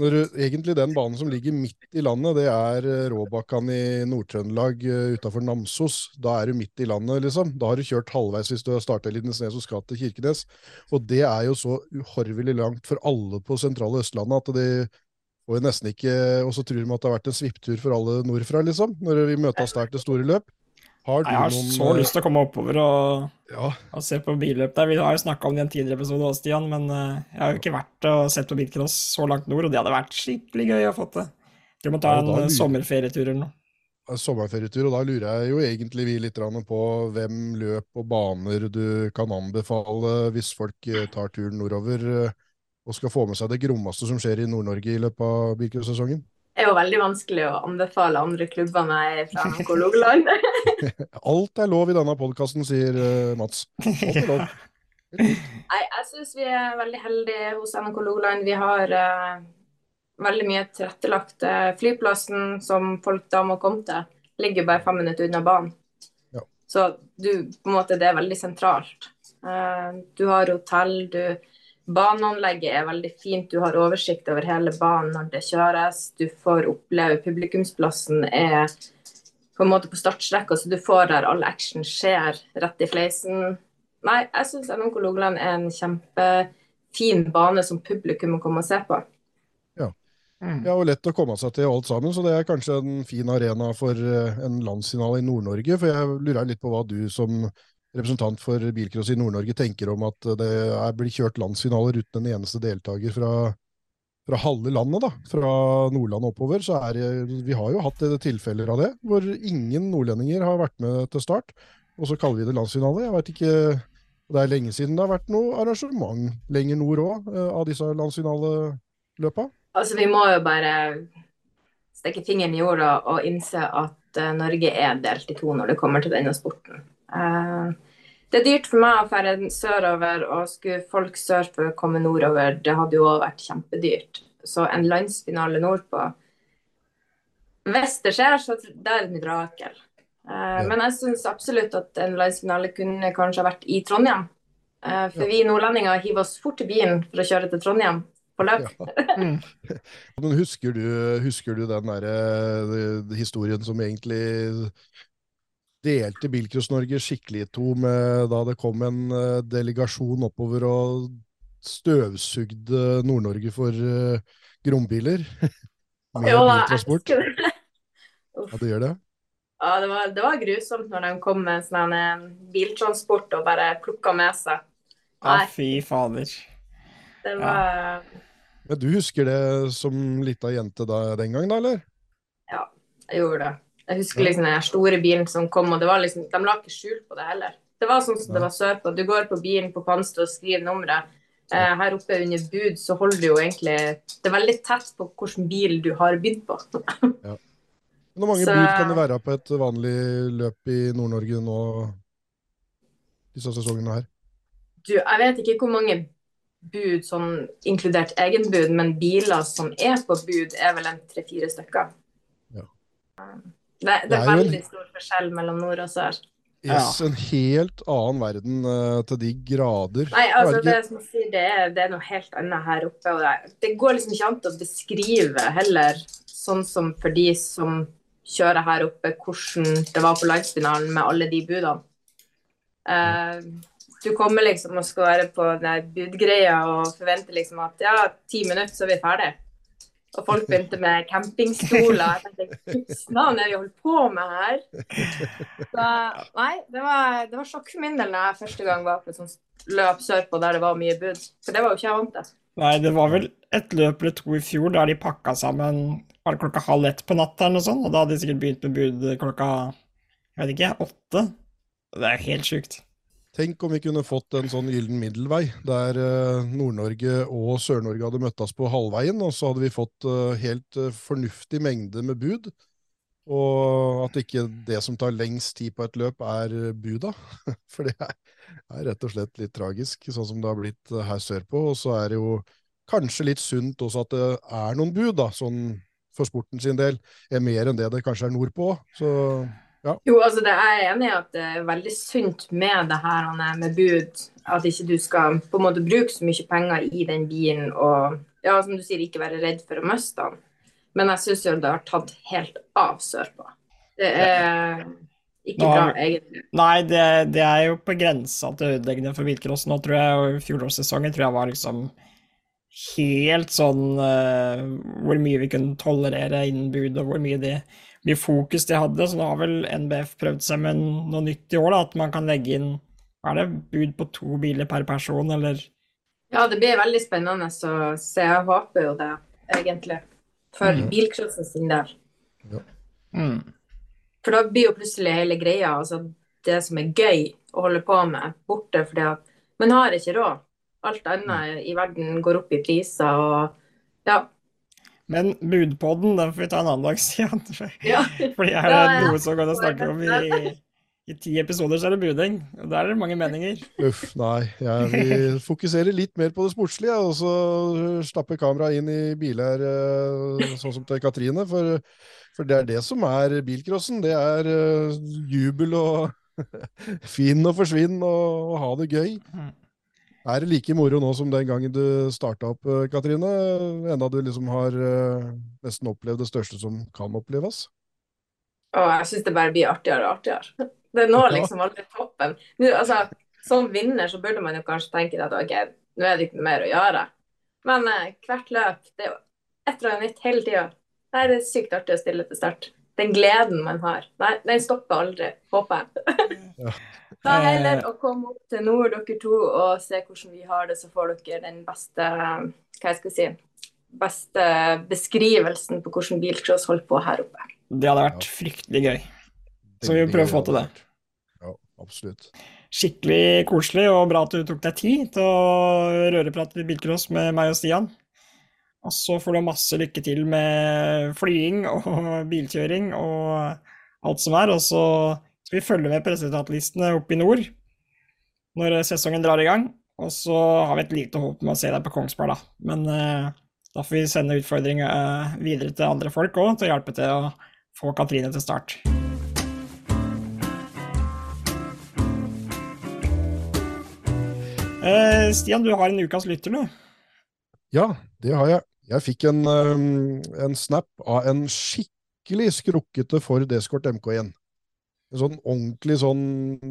når du, egentlig den banen som ligger midt i landet, det er eh, Råbakkan i Nord-Trøndelag uh, utafor Namsos. Da er du midt i landet, liksom. Da har du kjørt halvveis hvis du har starta i Lindesnes og skal til Kirkenes. Og det er jo så uhorvelig langt for alle på sentrale Østlandet at det får nesten ikke Og så tror de at det har vært en svipptur for alle nordfra, liksom, når vi møtes der til store løp. Har jeg har noen, så uh, lyst til å komme oppover og, ja. og se på billøp der. Vi har jo snakka om det i en tidligere episode også, Stian, men uh, jeg har jo ikke vært og sett på bilcross så langt nord, og det hadde vært skikkelig gøy å få til. Vi må ta en lurer... sommerferietur eller noe. Sommerferietur, og da lurer jeg jo egentlig vi litt på hvem løp og baner du kan anbefale hvis folk eh, tar turen nordover og skal få med seg det grommeste som skjer i Nord-Norge i løpet av bilcrossesongen? Det er jo veldig vanskelig å anbefale andre klubber meg fra NK Logaland. Alt er lov i denne podkasten, sier uh, Mats. Alt er lov. Nei, jeg syns vi er veldig heldige hos NK Logaland. Vi har uh, veldig mye tilrettelagt. Uh, flyplassen som folk da må komme til, ligger bare fem minutter unna banen. Ja. Så du, på en måte, det er veldig sentralt. du har hotell, du Baneanlegget er veldig fint, du har oversikt over hele banen når det kjøres. Du får oppleve publikumsplassen er på en måte på startstrekka, så du får der all action skjer rett i fleisen. Nei, jeg syns NMK Logaland er en kjempefin bane som publikum må komme og se på. Ja. Mm. ja, og lett å komme seg til alt sammen, så det er kanskje en fin arena for eh, en landsfinale i Nord-Norge. For jeg lurer litt på hva du som representant for bilcross i Nord-Norge tenker om at det er blir kjørt landsfinaler uten en eneste deltaker fra, fra halve landet, da, fra Nordland oppover, så er det Vi har jo hatt tilfeller av det, hvor ingen nordlendinger har vært med til start. Og så kaller vi det landsfinale. Jeg vet ikke Det er lenge siden det har vært noe arrangement lenger nord òg, eh, av disse landsfinaleløpa. Altså, vi må jo bare stikke fingeren i jorda og innse at uh, Norge er delt i to når det kommer til denne sporten. Eh, det er dyrt for meg å ferde sørover, og skulle folk sørfra komme nordover, det hadde jo òg vært kjempedyrt. Så en landsfinale nordpå Hvis det skjer, så det er et mirakel. Uh, men jeg syns absolutt at en landsfinale kunne kanskje vært i Trondheim. Uh, for vi nordlendinger hiver oss fort i bilen for å kjøre til Trondheim på løp. Ja. Mm. men husker du, husker du den der historien som egentlig delte Bilcross-Norge skikkelig i to med, da det kom en uh, delegasjon oppover og støvsugde Nord-Norge for uh, grombiler. med jo, biltransport. Det. ja, det gjør det? Ja, det var, det var, grusomt når de kom med sånn eh, biltransport og bare plukka med seg. Nei. Ja, fy fader. Det var ja. Men du husker det som lita jente da, den gang, da, eller? Ja, jeg gjorde det. Jeg husker liksom den store bilen som kom, og det var liksom, de la ikke skjul på det heller. Det var sånn som det var sørpå. Du går på bilen på Panstad og skriver nummeret. Eh, her oppe under bud så holder du jo egentlig Det er veldig tett på hvilken bil du har bydd på. ja. Hvor mange så, bud kan det være på et vanlig løp i Nord-Norge nå disse sesongene her? Du, jeg vet ikke hvor mange bud, sånn inkludert egenbud, men biler som er på bud, er vel en tre-fire stykker. Ja. Det, det, er, veldig stor forskjell mellom nord og sør. Yes, ja. En helt annen verden uh, til de grader. Nei, altså det som jeg sier, det er, det er noe helt annet her oppe. Det, det, går liksom ikke an å beskrive heller, sånn som for de som kjører her oppe, hvordan det var på landsfinalen med alle de budene. Uh, du kommer liksom og skal være på den budgreia og forventer liksom at ja, ti minutter, så er vi ferdig. Og folk begynte med campingstoler. Jeg tenkte hva er vi holdt på med her? Så nei, det var, det var sjokk for min del da jeg første gang var på et sånt løp sørpå der det var mye bud. For det var jo ikke jeg vant til. Nei, det var vel et løp eller to i fjor der de pakka sammen var det klokka halv ett på natta eller noe sånt, og da hadde de sikkert begynt med bud klokka jeg vet ikke, åtte. Det er helt sjukt. Tenk om vi kunne fått en sånn gyllen middelvei, der uh, Nord-Norge og Sør-Norge hadde møttes på halvveien, og så hadde vi fått uh, helt uh, fornuftig mengde med bud. Og at ikke det som tar lengst tid på et løp, er buda. For det er, rett og slett litt tragisk, sånn som det har blitt her sørpå. Og så er det jo kanskje litt sunt også at det er noen bud, da, sånn for sporten sin del. Er mer enn det det kanskje er nordpå. Så ja. Jo, altså det er jeg enig i at det er veldig sunt med det her med bud. At ikke du skal på en måte bruke så mye penger i den bilen og ja, som du sier, ikke være redd for å miste den. Men jeg syns jo det har tatt helt av sørpå. Det er ikke bra, egentlig. Nei, det, det er jo på grensa til ødeleggende for bilcross nå, tror jeg. Og fjorårssesongen tror jeg var liksom helt sånn uh, Hvor mye vi kunne tolerere innen bud, og hvor mye det mye fokus de hadde. Så nå har vel NBF prøvd seg med noe nytt i år, da. At man kan legge inn hva er det, bud på to biler per person, eller Ja, det blir veldig spennende å se. Jeg håper jo det, egentlig. For mm. bilcrossen sin del. mm. For da blir jo plutselig hele greia, altså det som er gøy å holde på med, borte fordi at man har ikke råd. Alt annet i verden går opp i priser og ja. Men budpodden, den får vi ta en annen dag, siden. Ja. Fordi er det ja. noe som går an å snakke om i, i ti episoder, så er det buding. Og der er det mange meninger. Uff, nei. Jeg vil fokusere litt mer på det sportslige, og så stappe kameraet inn i biler eh, sånn som til Katrine. For, for det er det som er bilcrossen. Det er eh, jubel og finn og forsvinn og, og ha det gøy. Mm. Er det like moro nå som den gangen du starta opp, eh, Katrine? Enda du liksom har eh, nesten opplevd det største som kan oppleves? Å, jeg syns det bare blir artigere og artigere. Det når liksom aldri toppen. Nå, altså, som vinner så burde man jo kanskje tenke at ok, nå er det ikke noe mer å gjøre. Men eh, hvert løp, det er jo et eller annet nytt hele tida. Det er sykt artig å stille til start. Den gleden man har. Nei, den stopper aldri, håper jeg. Ja. Ta heller å komme opp til nord, dere to, og se hvordan vi har det, så får dere den beste hva jeg skal si, beste beskrivelsen på hvordan bilcross holder på her oppe. Det hadde vært fryktelig gøy. Så vi prøver prøve å få til det. Ja, absolutt. Skikkelig koselig og bra at du tok deg tid til å røreprate litt bilcross med meg og Stian. Og så får du masse lykke til med flying og bilkjøring og alt som er. Og så vi følger med på opp i nord når sesongen drar i gang. Og så har vi et lite håp med å se deg på Kongsberg, da. Men eh, da får vi sende utfordringer eh, videre til andre folk òg, til å hjelpe til å få Katrine til start. Eh, Stian, du har en ukas lytter nå. Ja, det har jeg. Jeg fikk en, um, en snap av en skikkelig skrukkete Ford Escort MK1. En sånn ordentlig sånn,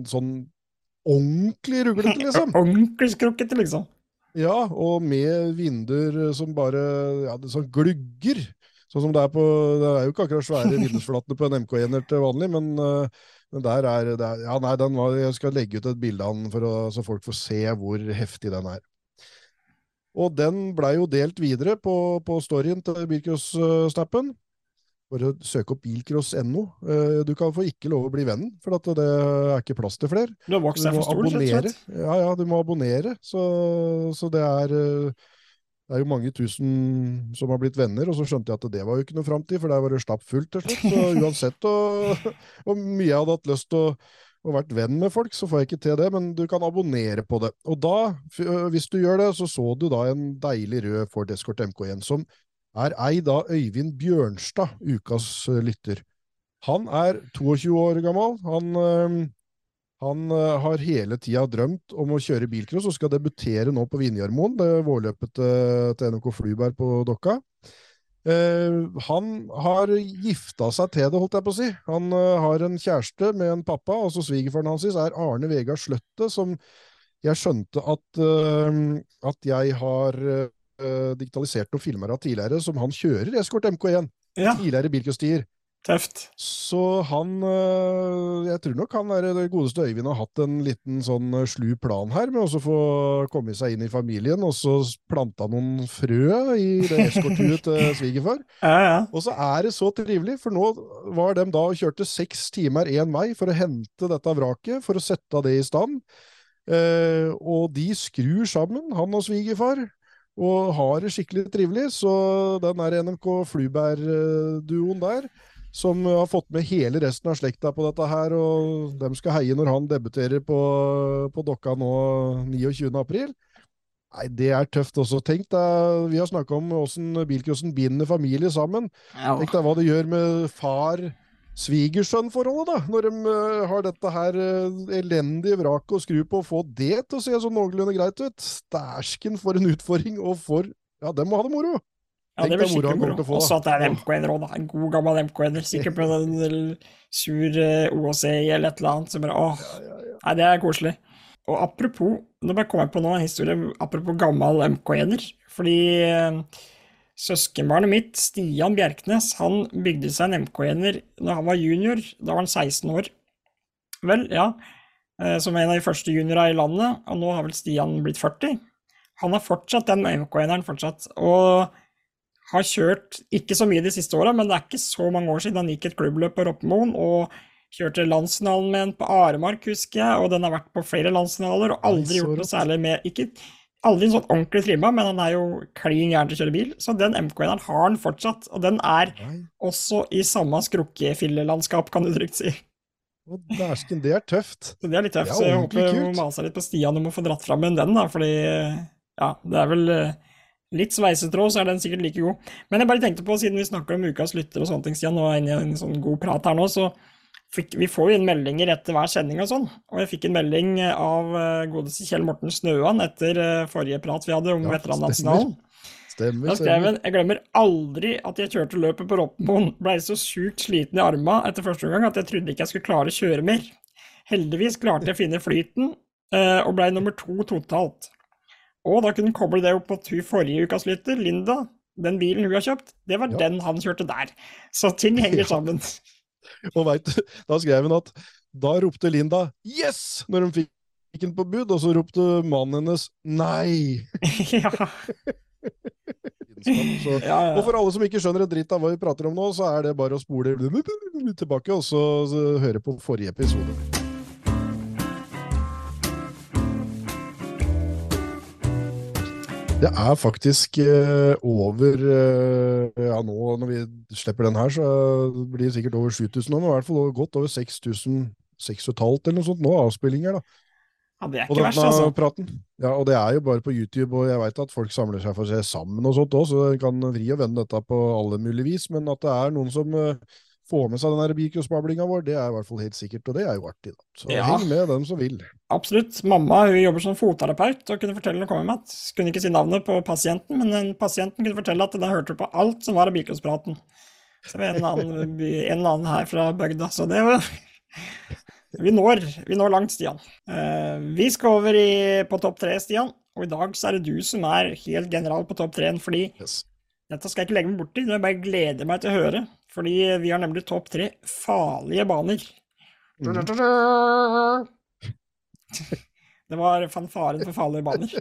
sånn ordentlig ruglete, liksom. Ordentlig skrukkete, liksom. Ja, og med vinduer som bare ja, det sånn glugger. Sånn som det er på Det er jo ikke akkurat svære vindusflatene på en MK1-er til vanlig, men, uh, men der er det Ja, nei, den var Jeg skal legge ut et bilde av den for å, så folk får se hvor heftig den er. Og den blei jo delt videre på, på storyen til Bilcross-snappen. Bare søk opp bilcross.no. Eh, Du kan få ikke lov å bli vennen, for at det er ikke plass til flere. Du har vokst Du må abonnere. Ja, ja, du må abonnere. Så, så det er eh, det er jo mange tusen som har blitt venner, og så skjønte jeg at det var jo ikke noe framtid, for der var det stappfullt til slutt. Så uansett og mye jeg hadde hatt lyst til å, og vært venn med folk, så får jeg ikke til det, men du kan abonnere på det. Og da, øh, hvis du gjør det, så så du da en deilig rød Ford Escort MK1, som er eid av Øyvind Bjørnstad, ukas øh, lytter. Han er 22 år gammel. Han, øh, han øh, har hele tida drømt om å kjøre bilcross og skal debutere nå på Vinjarmoen, det vårløpet til, NRK Flyberg på Dokka. Eh, han har gifta seg til det, holdt jeg på å si. Han eh, har en kjæreste med en pappa, altså svigerfaren hans er Arne Vegard Sløtte, som jeg skjønte at, eh, at jeg har eh, digitalisert noen filmer av tidligere, som han kjører Escort MK1. Ja, Tidligere bilcrossstier. tøft. Så han øh, Jeg tror nok han er det godeste Øyvind har hatt en liten sånn øh, slu plan her, med å få komme seg inn i familien, og så planta noen frø i det eskorthuet til svigerfar. Ja, ja. Og så er det så trivelig, for nå var de da og kjørte seks timer én vei for å hente dette vraket, for å sette det i stand. Eh, og de skrur sammen, han og svigerfar, og har det skikkelig trivelig. Så den der NMK Flubær-duoen der, som har fått med hele resten av slekta på dette her, og dem skal heie når han debuterer på, på Dokka nå 29. april. Nei, det er tøft også. Tenk deg, vi har snakka om åssen bilcrossen binder familie sammen. Tenk deg hva det gjør med far-svigersønn-forholdet, da, når de eh, har dette her eh, elendige vraket å skru på, og få det til å se sånn noenlunde greit ut. Stæsken for en utfordring, og for Ja, dem må ha det moro! Ja, det blir sikkert moro skikkelig moro. til å. Også at det er en Åh. MK1-er òg. En god, gammel MK1-er. Sikkert på en sur eh, OOC eller et eller annet. Så bare åh. Nei, det er koselig. Og apropos, nå bare kom jeg på nå en historie apropos gammel MK1-er. Fordi søskenbarnet mitt, Stian Bjerknes, han bygde seg en MK1-er når han var junior. Da var han 16 år. Vel, ja. Eh, Som en av de første juniora i landet. Og nå har vel Stian blitt 40. Han har fortsatt den MK1-eren fortsatt. Og har kjørt ikke så mye de siste åra, men det er ikke så mange år siden han gikk et klubbløp på Roppemoen og kjørte landsfinalen med den på Aremark, husker jeg, og den har vært på flere landsfinaler og aldri gjort noe særlig med Ikke aldri sånn ordentlig trimma, men han er jo klin gæren til å kjøre bil, så den MK1-eren har han fortsatt, og den er Nei, også i samme skrukkefillelandskap, kan du trygt si. å, dæsken, det er tøft. Så det er litt tøft, er så jeg håper vi må mase litt på Stian om å få dratt fram en den, da, fordi ja, det er vel eh, litt sveisetråd, så er den sikkert like god. Men jeg bare tenkte på, siden vi snakker om ukas lytter og sånne ting, Stian, og er inne i en sånn god prat her nå, så fikk, vi får jo inn meldinger etter hver sending og sånn, og jeg fikk en melding av eh, godeste Kjell Morten Snøan etter eh, forrige prat vi hadde om Ja, veteranlandsfinalen. Stemmer, han Jeg glemmer aldri at jeg kjørte løpet på Roppemoen. Blei så sjukt sliten i arma etter første omgang at jeg trodde ikke jeg skulle klare å kjøre mer. Heldigvis klarte jeg å finne flyten, eh, og blei nummer to totalt. Og da kunne han koble det opp mot hun forrige ukas lytter, Linda. Den bilen hun har kjøpt, det var Ja. den han kjørte der. Så ting henger Ja. Og vet du, da skrev hun at da ropte Linda 'yes' når hun fikk den på bud, og så ropte mannen hennes 'nei'. ja, Så, og for alle som ikke skjønner en dritt av hva vi prater om nå, så er det bare å spole tilbake og så, så høre på forrige episode. Det er faktisk eh, over eh, Ja, nå når vi slipper den her, så blir det sikkert over 7000 nå, men i hvert fall godt over 6000 6500 eller noe sånt nå, avspillinger, da. ja, det er ikke verst, altså. praten. Ja, og det er jo bare på YouTube, og jeg veit at folk samler seg for å se sammen og sånt òg, så en kan vri og vende dette på alle mulige vis, men at det er noen som eh, får med seg den der vår, det er i hvert fall helt sikkert, og det er jo artig, da. Så Ja. heng med dem som vil. Absolutt. Mamma hun jobber som fotterapeut og kunne fortelle noe hun meg. at kunne ikke si navnet på pasienten, men den pasienten kunne fortelle at den hørte på alt som var av bikrosspraten. Så det var en eller annen, en annen her fra bygda, så det var Vi når, vi når langt, Stian. Eh, vi skal over i, på topp tre, Stian, og i dag så er det du som er helt general på topp tre-en, fordi Yes. dette skal jeg ikke legge meg borti, jeg bare gleder meg til å høre, fordi vi har nemlig topp tre farlige baner. Mhm. Det var fanfaren for farlige baner.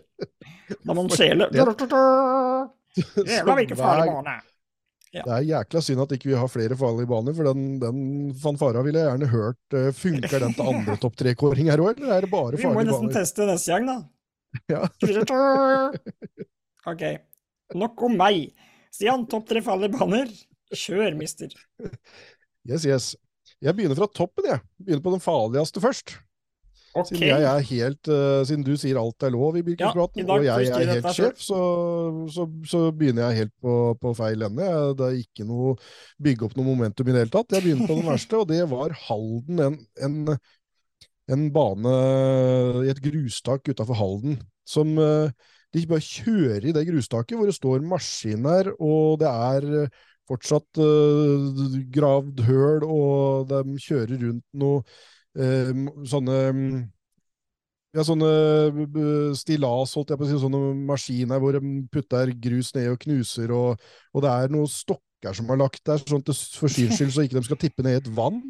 Da man skjeler Jævla hvilken farlig bane! bane. Det er jækla synd at ikke vi har flere farlige baner, for den, den fanfara ville jeg gjerne hørt. eh, Funker den til andre topp tre-kåring her òg, eller er det bare farlige baner? Vi må nesten baner? teste neste gang, da. Ja. Ok, nok om meg. Stian, topp tre farlige baner. Kjør, mister. Yes, yes. Jeg begynner fra toppen, jeg. Begynner på den farligste først. Ok, Siden jeg er helt, uh, siden du sier alt er lov i Ja, Bilkenspraten, i dag og jeg er helt sjef, så, så, så begynner jeg helt på, på feil ende. Det er ikke noe bygge opp noe momentum i det hele tatt. Jeg begynner på den verste, og det var Halden. En, en, en bane i et grustak utafor Halden som uh, de bare kjører i det grustaket, hvor det står maskiner, og det er eh, fortsatt uh, gravd høl, og de kjører rundt noe uh, sånne mm, ja, sånne stillas, holdt jeg på å si, sånne maskiner hvor de putter grus ned og knuser, og, og det er noen stokker som er lagt der, sånn at det for syns skyld så ikke de skal tippe ned i et vann.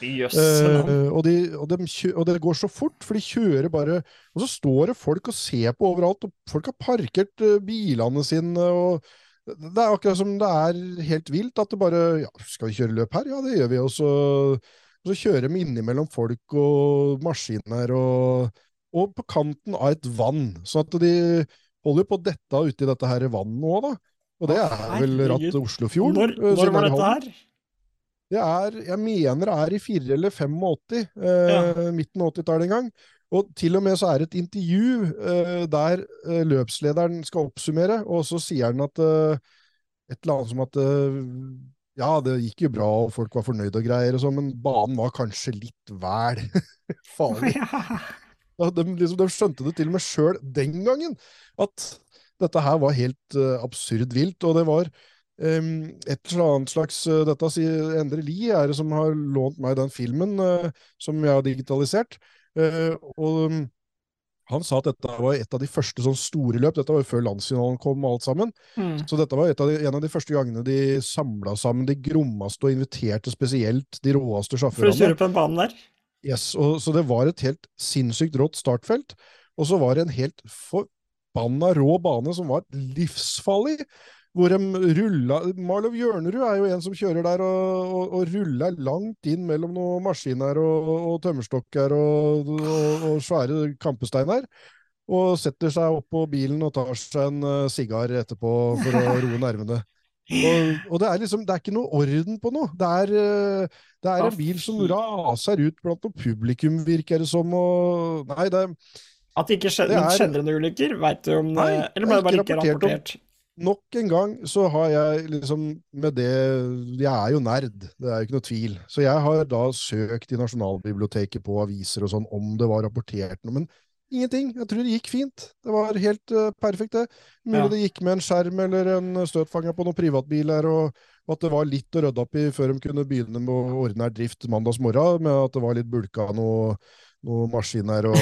Jøsse Uh, Eh, og, de, og, de og det går så fort, for de kjører bare Og så står det folk og ser på overalt, og folk har parkert bilene sine, og det er akkurat som det er helt vilt at det bare Ja, skal vi kjøre løp her? Ja, det gjør vi. Og så, og så kjører de innimellom folk og maskiner, og, og på kanten av et vann. Så at de holder på å dette uti dette her vannet òg, da. Og det er vel ratt herregud. Oslofjorden. Når, eh, når var dette her? Det er, jeg mener det er i 4 eller 85, eh, midten av 80-tallet en gang. Og til og med så er det et intervju uh, der uh, løpslederen skal oppsummere, og så sier han at uh, et eller annet som at ja, det gikk jo bra, og folk var fornøyde og greier, og sånn, men banen var kanskje litt vel farlig. Ja, De, liksom, de skjønte det til og med sjøl den gangen, at Dette her var helt absurd vilt, og det var um, et eller annet slags Dette sier Endre Lie er det som har lånt meg den filmen som jeg har digitalisert. Og um, han sa at dette var et av de første sånn store løp. Dette var jo før landsfinalen kom og alt sammen. Mm. Så dette var av de, en av de første gangene de samla sammen de grommeste og inviterte spesielt de råeste sjåførene. For å kjøre på den banen der? Yes, og, Så det var et helt sinnssykt rått startfelt. Og så var det en helt forbanna rå bane som var livsfarlig hvor de rulla Marlov Hjørnerud er jo en som kjører der og, og, og ruller langt inn mellom noen maskiner og, og tømmerstokker og, svære kampesteiner. Og setter seg opp på bilen og tar seg en uh, sigar etterpå for å roe nervene. Og, det er liksom, det er ikke noe orden på noe. Det er, uh, det er en bil som raser ut blant noe publikum, virker det som. Og, nei, det, At det ikke skjedde, noen noen ulykker, veit du om? Nei, eller ble det bare ikke rapportert? Om, nok en gang så har jeg liksom med det Jeg er jo nerd, det er jo ikke noe tvil. Så jeg har da søkt i Nasjonalbiblioteket på aviser og sånn om det var rapportert noe. Men ingenting. Jeg tror det gikk fint. Det var helt uh, perfekt, det. Mulig ja. det gikk med en skjerm eller en støtfanger på noen privatbiler, og, og, at det var litt å rydde opp i før de kunne begynne med ordinær drift mandagsmorgen, med at det var litt bulka noe, noe maskiner og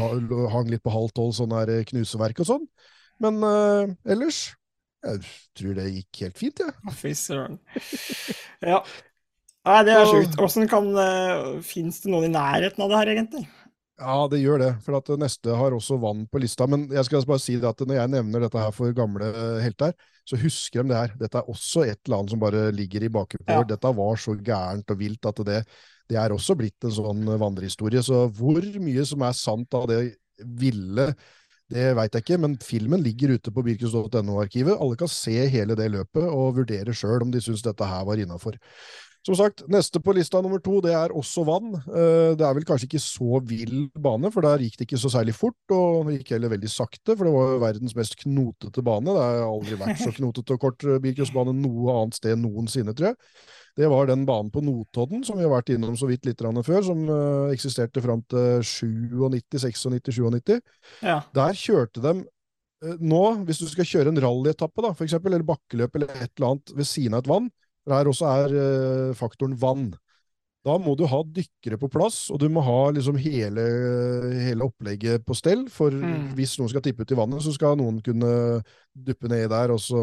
hang litt på halv tolv, sånn her knuseverk og sånn. Men uh, ellers jeg tror det gikk helt fint, jeg. Ja. Fy søren. Ja. Nei, det er sjukt. Åssen kan uh, Fins det noen i nærheten av det her, egentlig? Ja, det gjør det. For at neste har også vann på lista. Men jeg skal bare si det at når jeg nevner dette her for gamle helter, så husker de det her. Dette er også et eller annet som bare ligger i bakhodet. Ja. Dette var så gærent og vilt at det, det er også blitt en sånn vandrehistorie. Så hvor mye som er sant av det ville det veit jeg ikke, men filmen ligger ute på birkus.no-arkivet. Alle kan se hele det løpet og vurdere sjøl om de syns dette her var innafor. Som sagt, neste på lista nummer to, det er også vann. Eh, det er vel kanskje ikke så vill bane, for der gikk det ikke så særlig fort, og det gikk heller veldig sakte, for det var verdens mest knotete bane. Det har aldri vært så knotete og kort bilcrossbane noe annet sted noensinne, tror jeg. Det var den banen på Notodden som vi har vært innom så vidt litt før, som uh, eksisterte fram til 97, 96, 97. Ja. Der kjørte de uh, nå, hvis du skal kjøre en rallyetappe, da, for eksempel, eller bakkeløp eller et eller annet ved siden av et vann, der også er uh, faktoren vann. Da må du ha dykkere på plass, og du må ha liksom hele, hele opplegget på stell. For mm. hvis noen skal tippe ut i vannet, så skal noen kunne duppe nedi der og så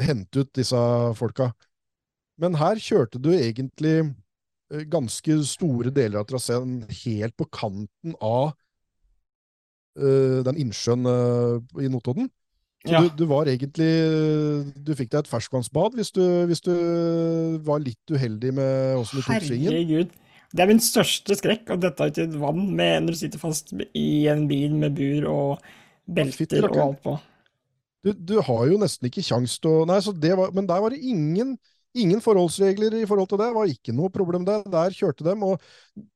hente ut disse folka. Men her kjørte du egentlig eh, ganske store deler av traseen helt på kanten av uh, den innsjøen uh, i Notodden. Ja. du, du, var egentlig Du fikk deg et ferskvannsbad hvis du, hvis du var litt uheldig med åssen du tok svingen. Herregud. Det er min største skrekk å dette ut i et vann med, når du sitter fast i en bil med bur og belter og alt på. Du, du, har jo nesten ikke kjangs til å Nei, så det var, men der var det ingen Ingen forholdsregler i forhold til det, var ikke noe problem det. Der kjørte dem, og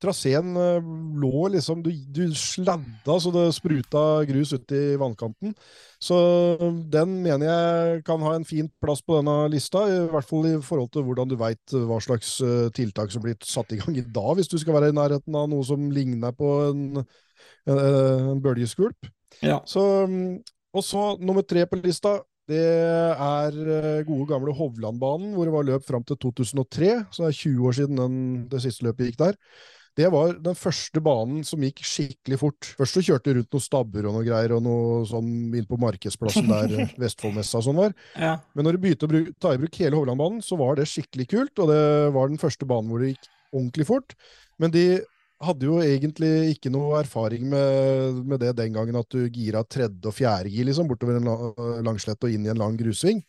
traseen eh, lå liksom Du, du sladda så det spruta grus ut i vannkanten. Så den mener jeg kan ha en fin plass på denne lista, i hvert fall i forhold til hvordan du veit hva slags eh, tiltak som blir satt i gang i dag, hvis du skal være i nærheten av noe som ligner på en, en, en bølgeskvulp. Ja. Så, mm, og så nummer tre på lista det er eh, gode, gamle Hovlandbanen, hvor det var løp fram til 2003. Så det er 20 år siden den, det siste løpet gikk der. Det var den første banen som gikk skikkelig fort. Først så kjørte de rundt noen stabber og noe greier, og noe sånn inn på markedsplassen der Vestfoldmessa og sånn var. Ja. Men når du begynte å ta i bruk hele Hovlandbanen, så var det skikkelig kult, og det var den første banen hvor det gikk ordentlig fort. Men de hadde jo egentlig ikke noe erfaring med, med, det den gangen at du gira tredje og fjerde gir liksom, bortover en langslett og inn i en lang grusving.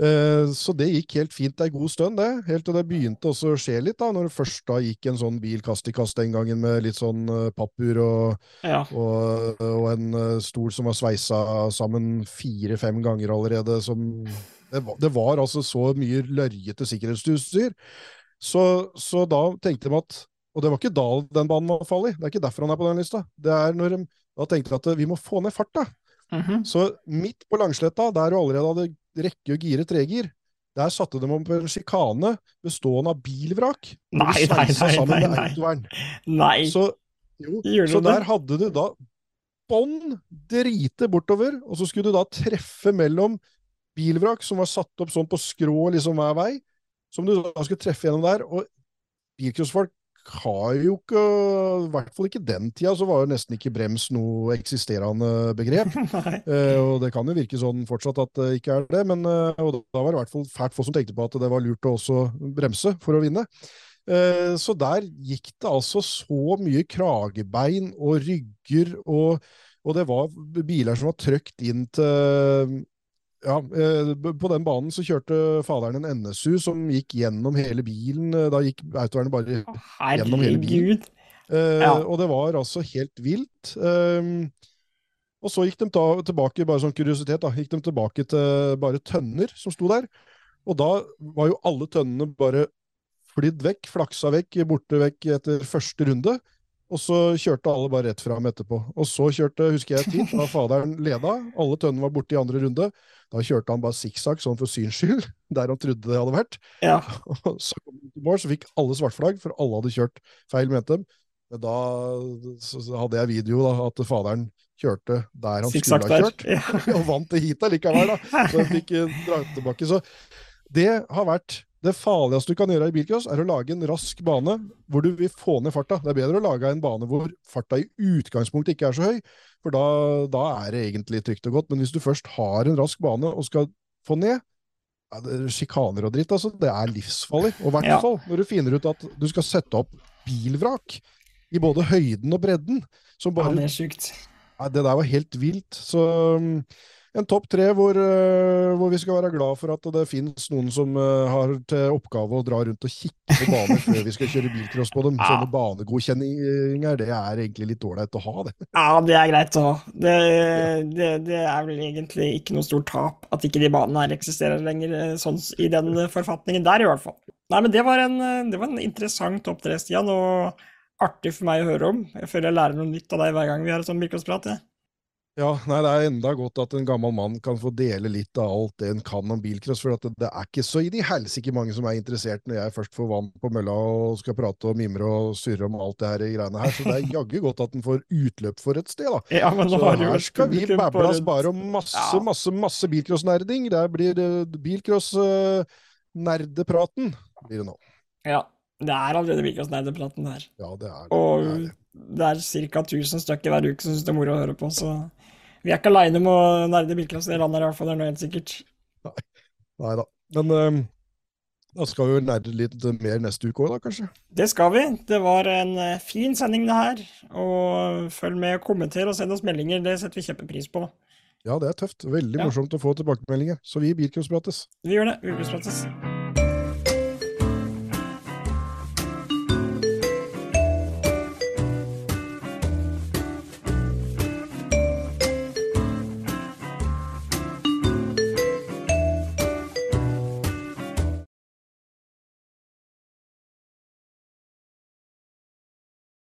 Eh, så det gikk helt fint ei god stund, det. Helt til det begynte også å skje litt, da, når det først da gikk en sånn bil kast i kast den gangen med litt sånn uh, pappur og, ja. og, og, en uh, stol som var sveisa sammen fire-fem ganger allerede. Som, det, var, det var altså så mye lørjete sikkerhetsutstyr. Så, så da tenkte de at og det var ikke da den banen var farlig. Det er ikke derfor han er på den lista. Det er når de da tenkte at vi må få ned farta. Mm -hmm. Så midt på Langsletta, der du allerede hadde rekke å gire tregir, der satte de opp en sjikane bestående av bilvrak. Nei, nei, nei, nei, nei. nei. Så, jo, så der hadde du da bånn drite bortover, og så skulle du da treffe mellom bilvrak som var satt opp sånn på skrå liksom hver vei, som du da skulle treffe gjennom der. Og bilcrossfolk har jo ikke, i hvert fall ikke den tida, så var jo nesten ikke brems noe eksisterende begrep. eh, og det kan jo virke sånn fortsatt at det ikke er det, men eh, og da var det i hvert fall fælt få som tenkte på at det var lurt å også bremse for å vinne. Eh, så der gikk det altså så mye kragebein og rygger, og, og det var biler som var trøkt inn til ja, eh, på den banen så kjørte faderen en NSU som gikk gjennom hele bilen. Da gikk autovernet bare gjennom hele bilen. Herregud. Ja. Og det var altså helt vilt. Uh, og så gikk de ta, tilbake, bare sånn kuriositet, da, gikk de tilbake til bare tønner som sto der. Og da var jo alle tønnene bare flydd vekk, flaksa vekk, borte vekk etter første runde. Og så kjørte alle bare rett fram etterpå. Og så kjørte, husker jeg tid, da faderen leda, alle tønnene var borte i andre runde. Da kjørte han bare sikksakk, sånn for syns skyld, der han trodde det hadde vært. Ja. Og så kom han til mål, så fikk alle svartflagg, for alle hadde kjørt feil, mente de. Men da hadde jeg video, da, at faderen kjørte der han skulle ha kjørt. Ja. og vant det heatet likevel, da. Så han fikk eh, dra tilbake. Så det har vært det farligste du kan gjøre i bilcross, er å lage en rask bane hvor du vil få ned farta. Det er bedre å lage en bane hvor farta i utgangspunktet ikke er så høy, for da, da er det egentlig trygt og godt. Men hvis du først har en rask bane og skal få ned ja, det er Sjikaner og dritt, altså. Det er livsfarlig. Og i hvert Ja. fall når du finner ut at du skal sette opp bilvrak i både høyden og bredden. Som Ja, bare det er sjukt. Nei, det der var helt vilt. Så en topp tre hvor, uh, hvor vi skal være glad for at det finnes noen som uh, har til oppgave å dra rundt og kikke på baner før vi skal kjøre bilcross på dem. Ja. Sånne banegodkjenninger, det er egentlig litt ålreit å ha, det. Ja, det er greit å ha. Det, det, det er vel egentlig ikke noe stort tap at ikke de banene her eksisterer lenger, eh, sånn i den eh, forfatningen der, i hvert fall. Nei, men det var en, eh, det var en interessant topp tre, Stian, og artig for meg å høre om. Jeg føler jeg lærer noe nytt av deg hver gang vi har et sånt bilcrossprat. jeg. Ja, nei, det er enda godt at en gammel mann kan få dele litt av alt det en kan om bilcross, for at det, det er ikke så i de helsike mange som er interessert når jeg først får vann på mølla og skal prate og mimre og surre om alt det her greiene her, så det er jaggu godt at en får utløp for et sted, da. Ja, men Så her skal vi rundt- bare om masse, Ja. masse, masse bilcrossnerding. Der blir uh, bilcross-nerdepraten, blir det nå. Ja, det er allerede bilcrossnerdepraten her. Ja, det er det. Og det, er det. det er ca. 1000 stykker hver uke som syns det er moro å høre på, så vi er ikke aleine med å nerde bilcross i landet her, i hvert fall. Det er noe helt sikkert. Nei da. Men um, da skal vi vel nerde litt mer neste uke òg, da, kanskje? Det skal vi. Det var en eh, fin sending, det her. Og følg med, kommenter og send oss meldinger. Det setter vi kjempepris på. Ja, det er tøft. Veldig Ja. morsomt å få tilbakemeldinger. Så vi bilcrossprates. Vi gjør det. Vi prates.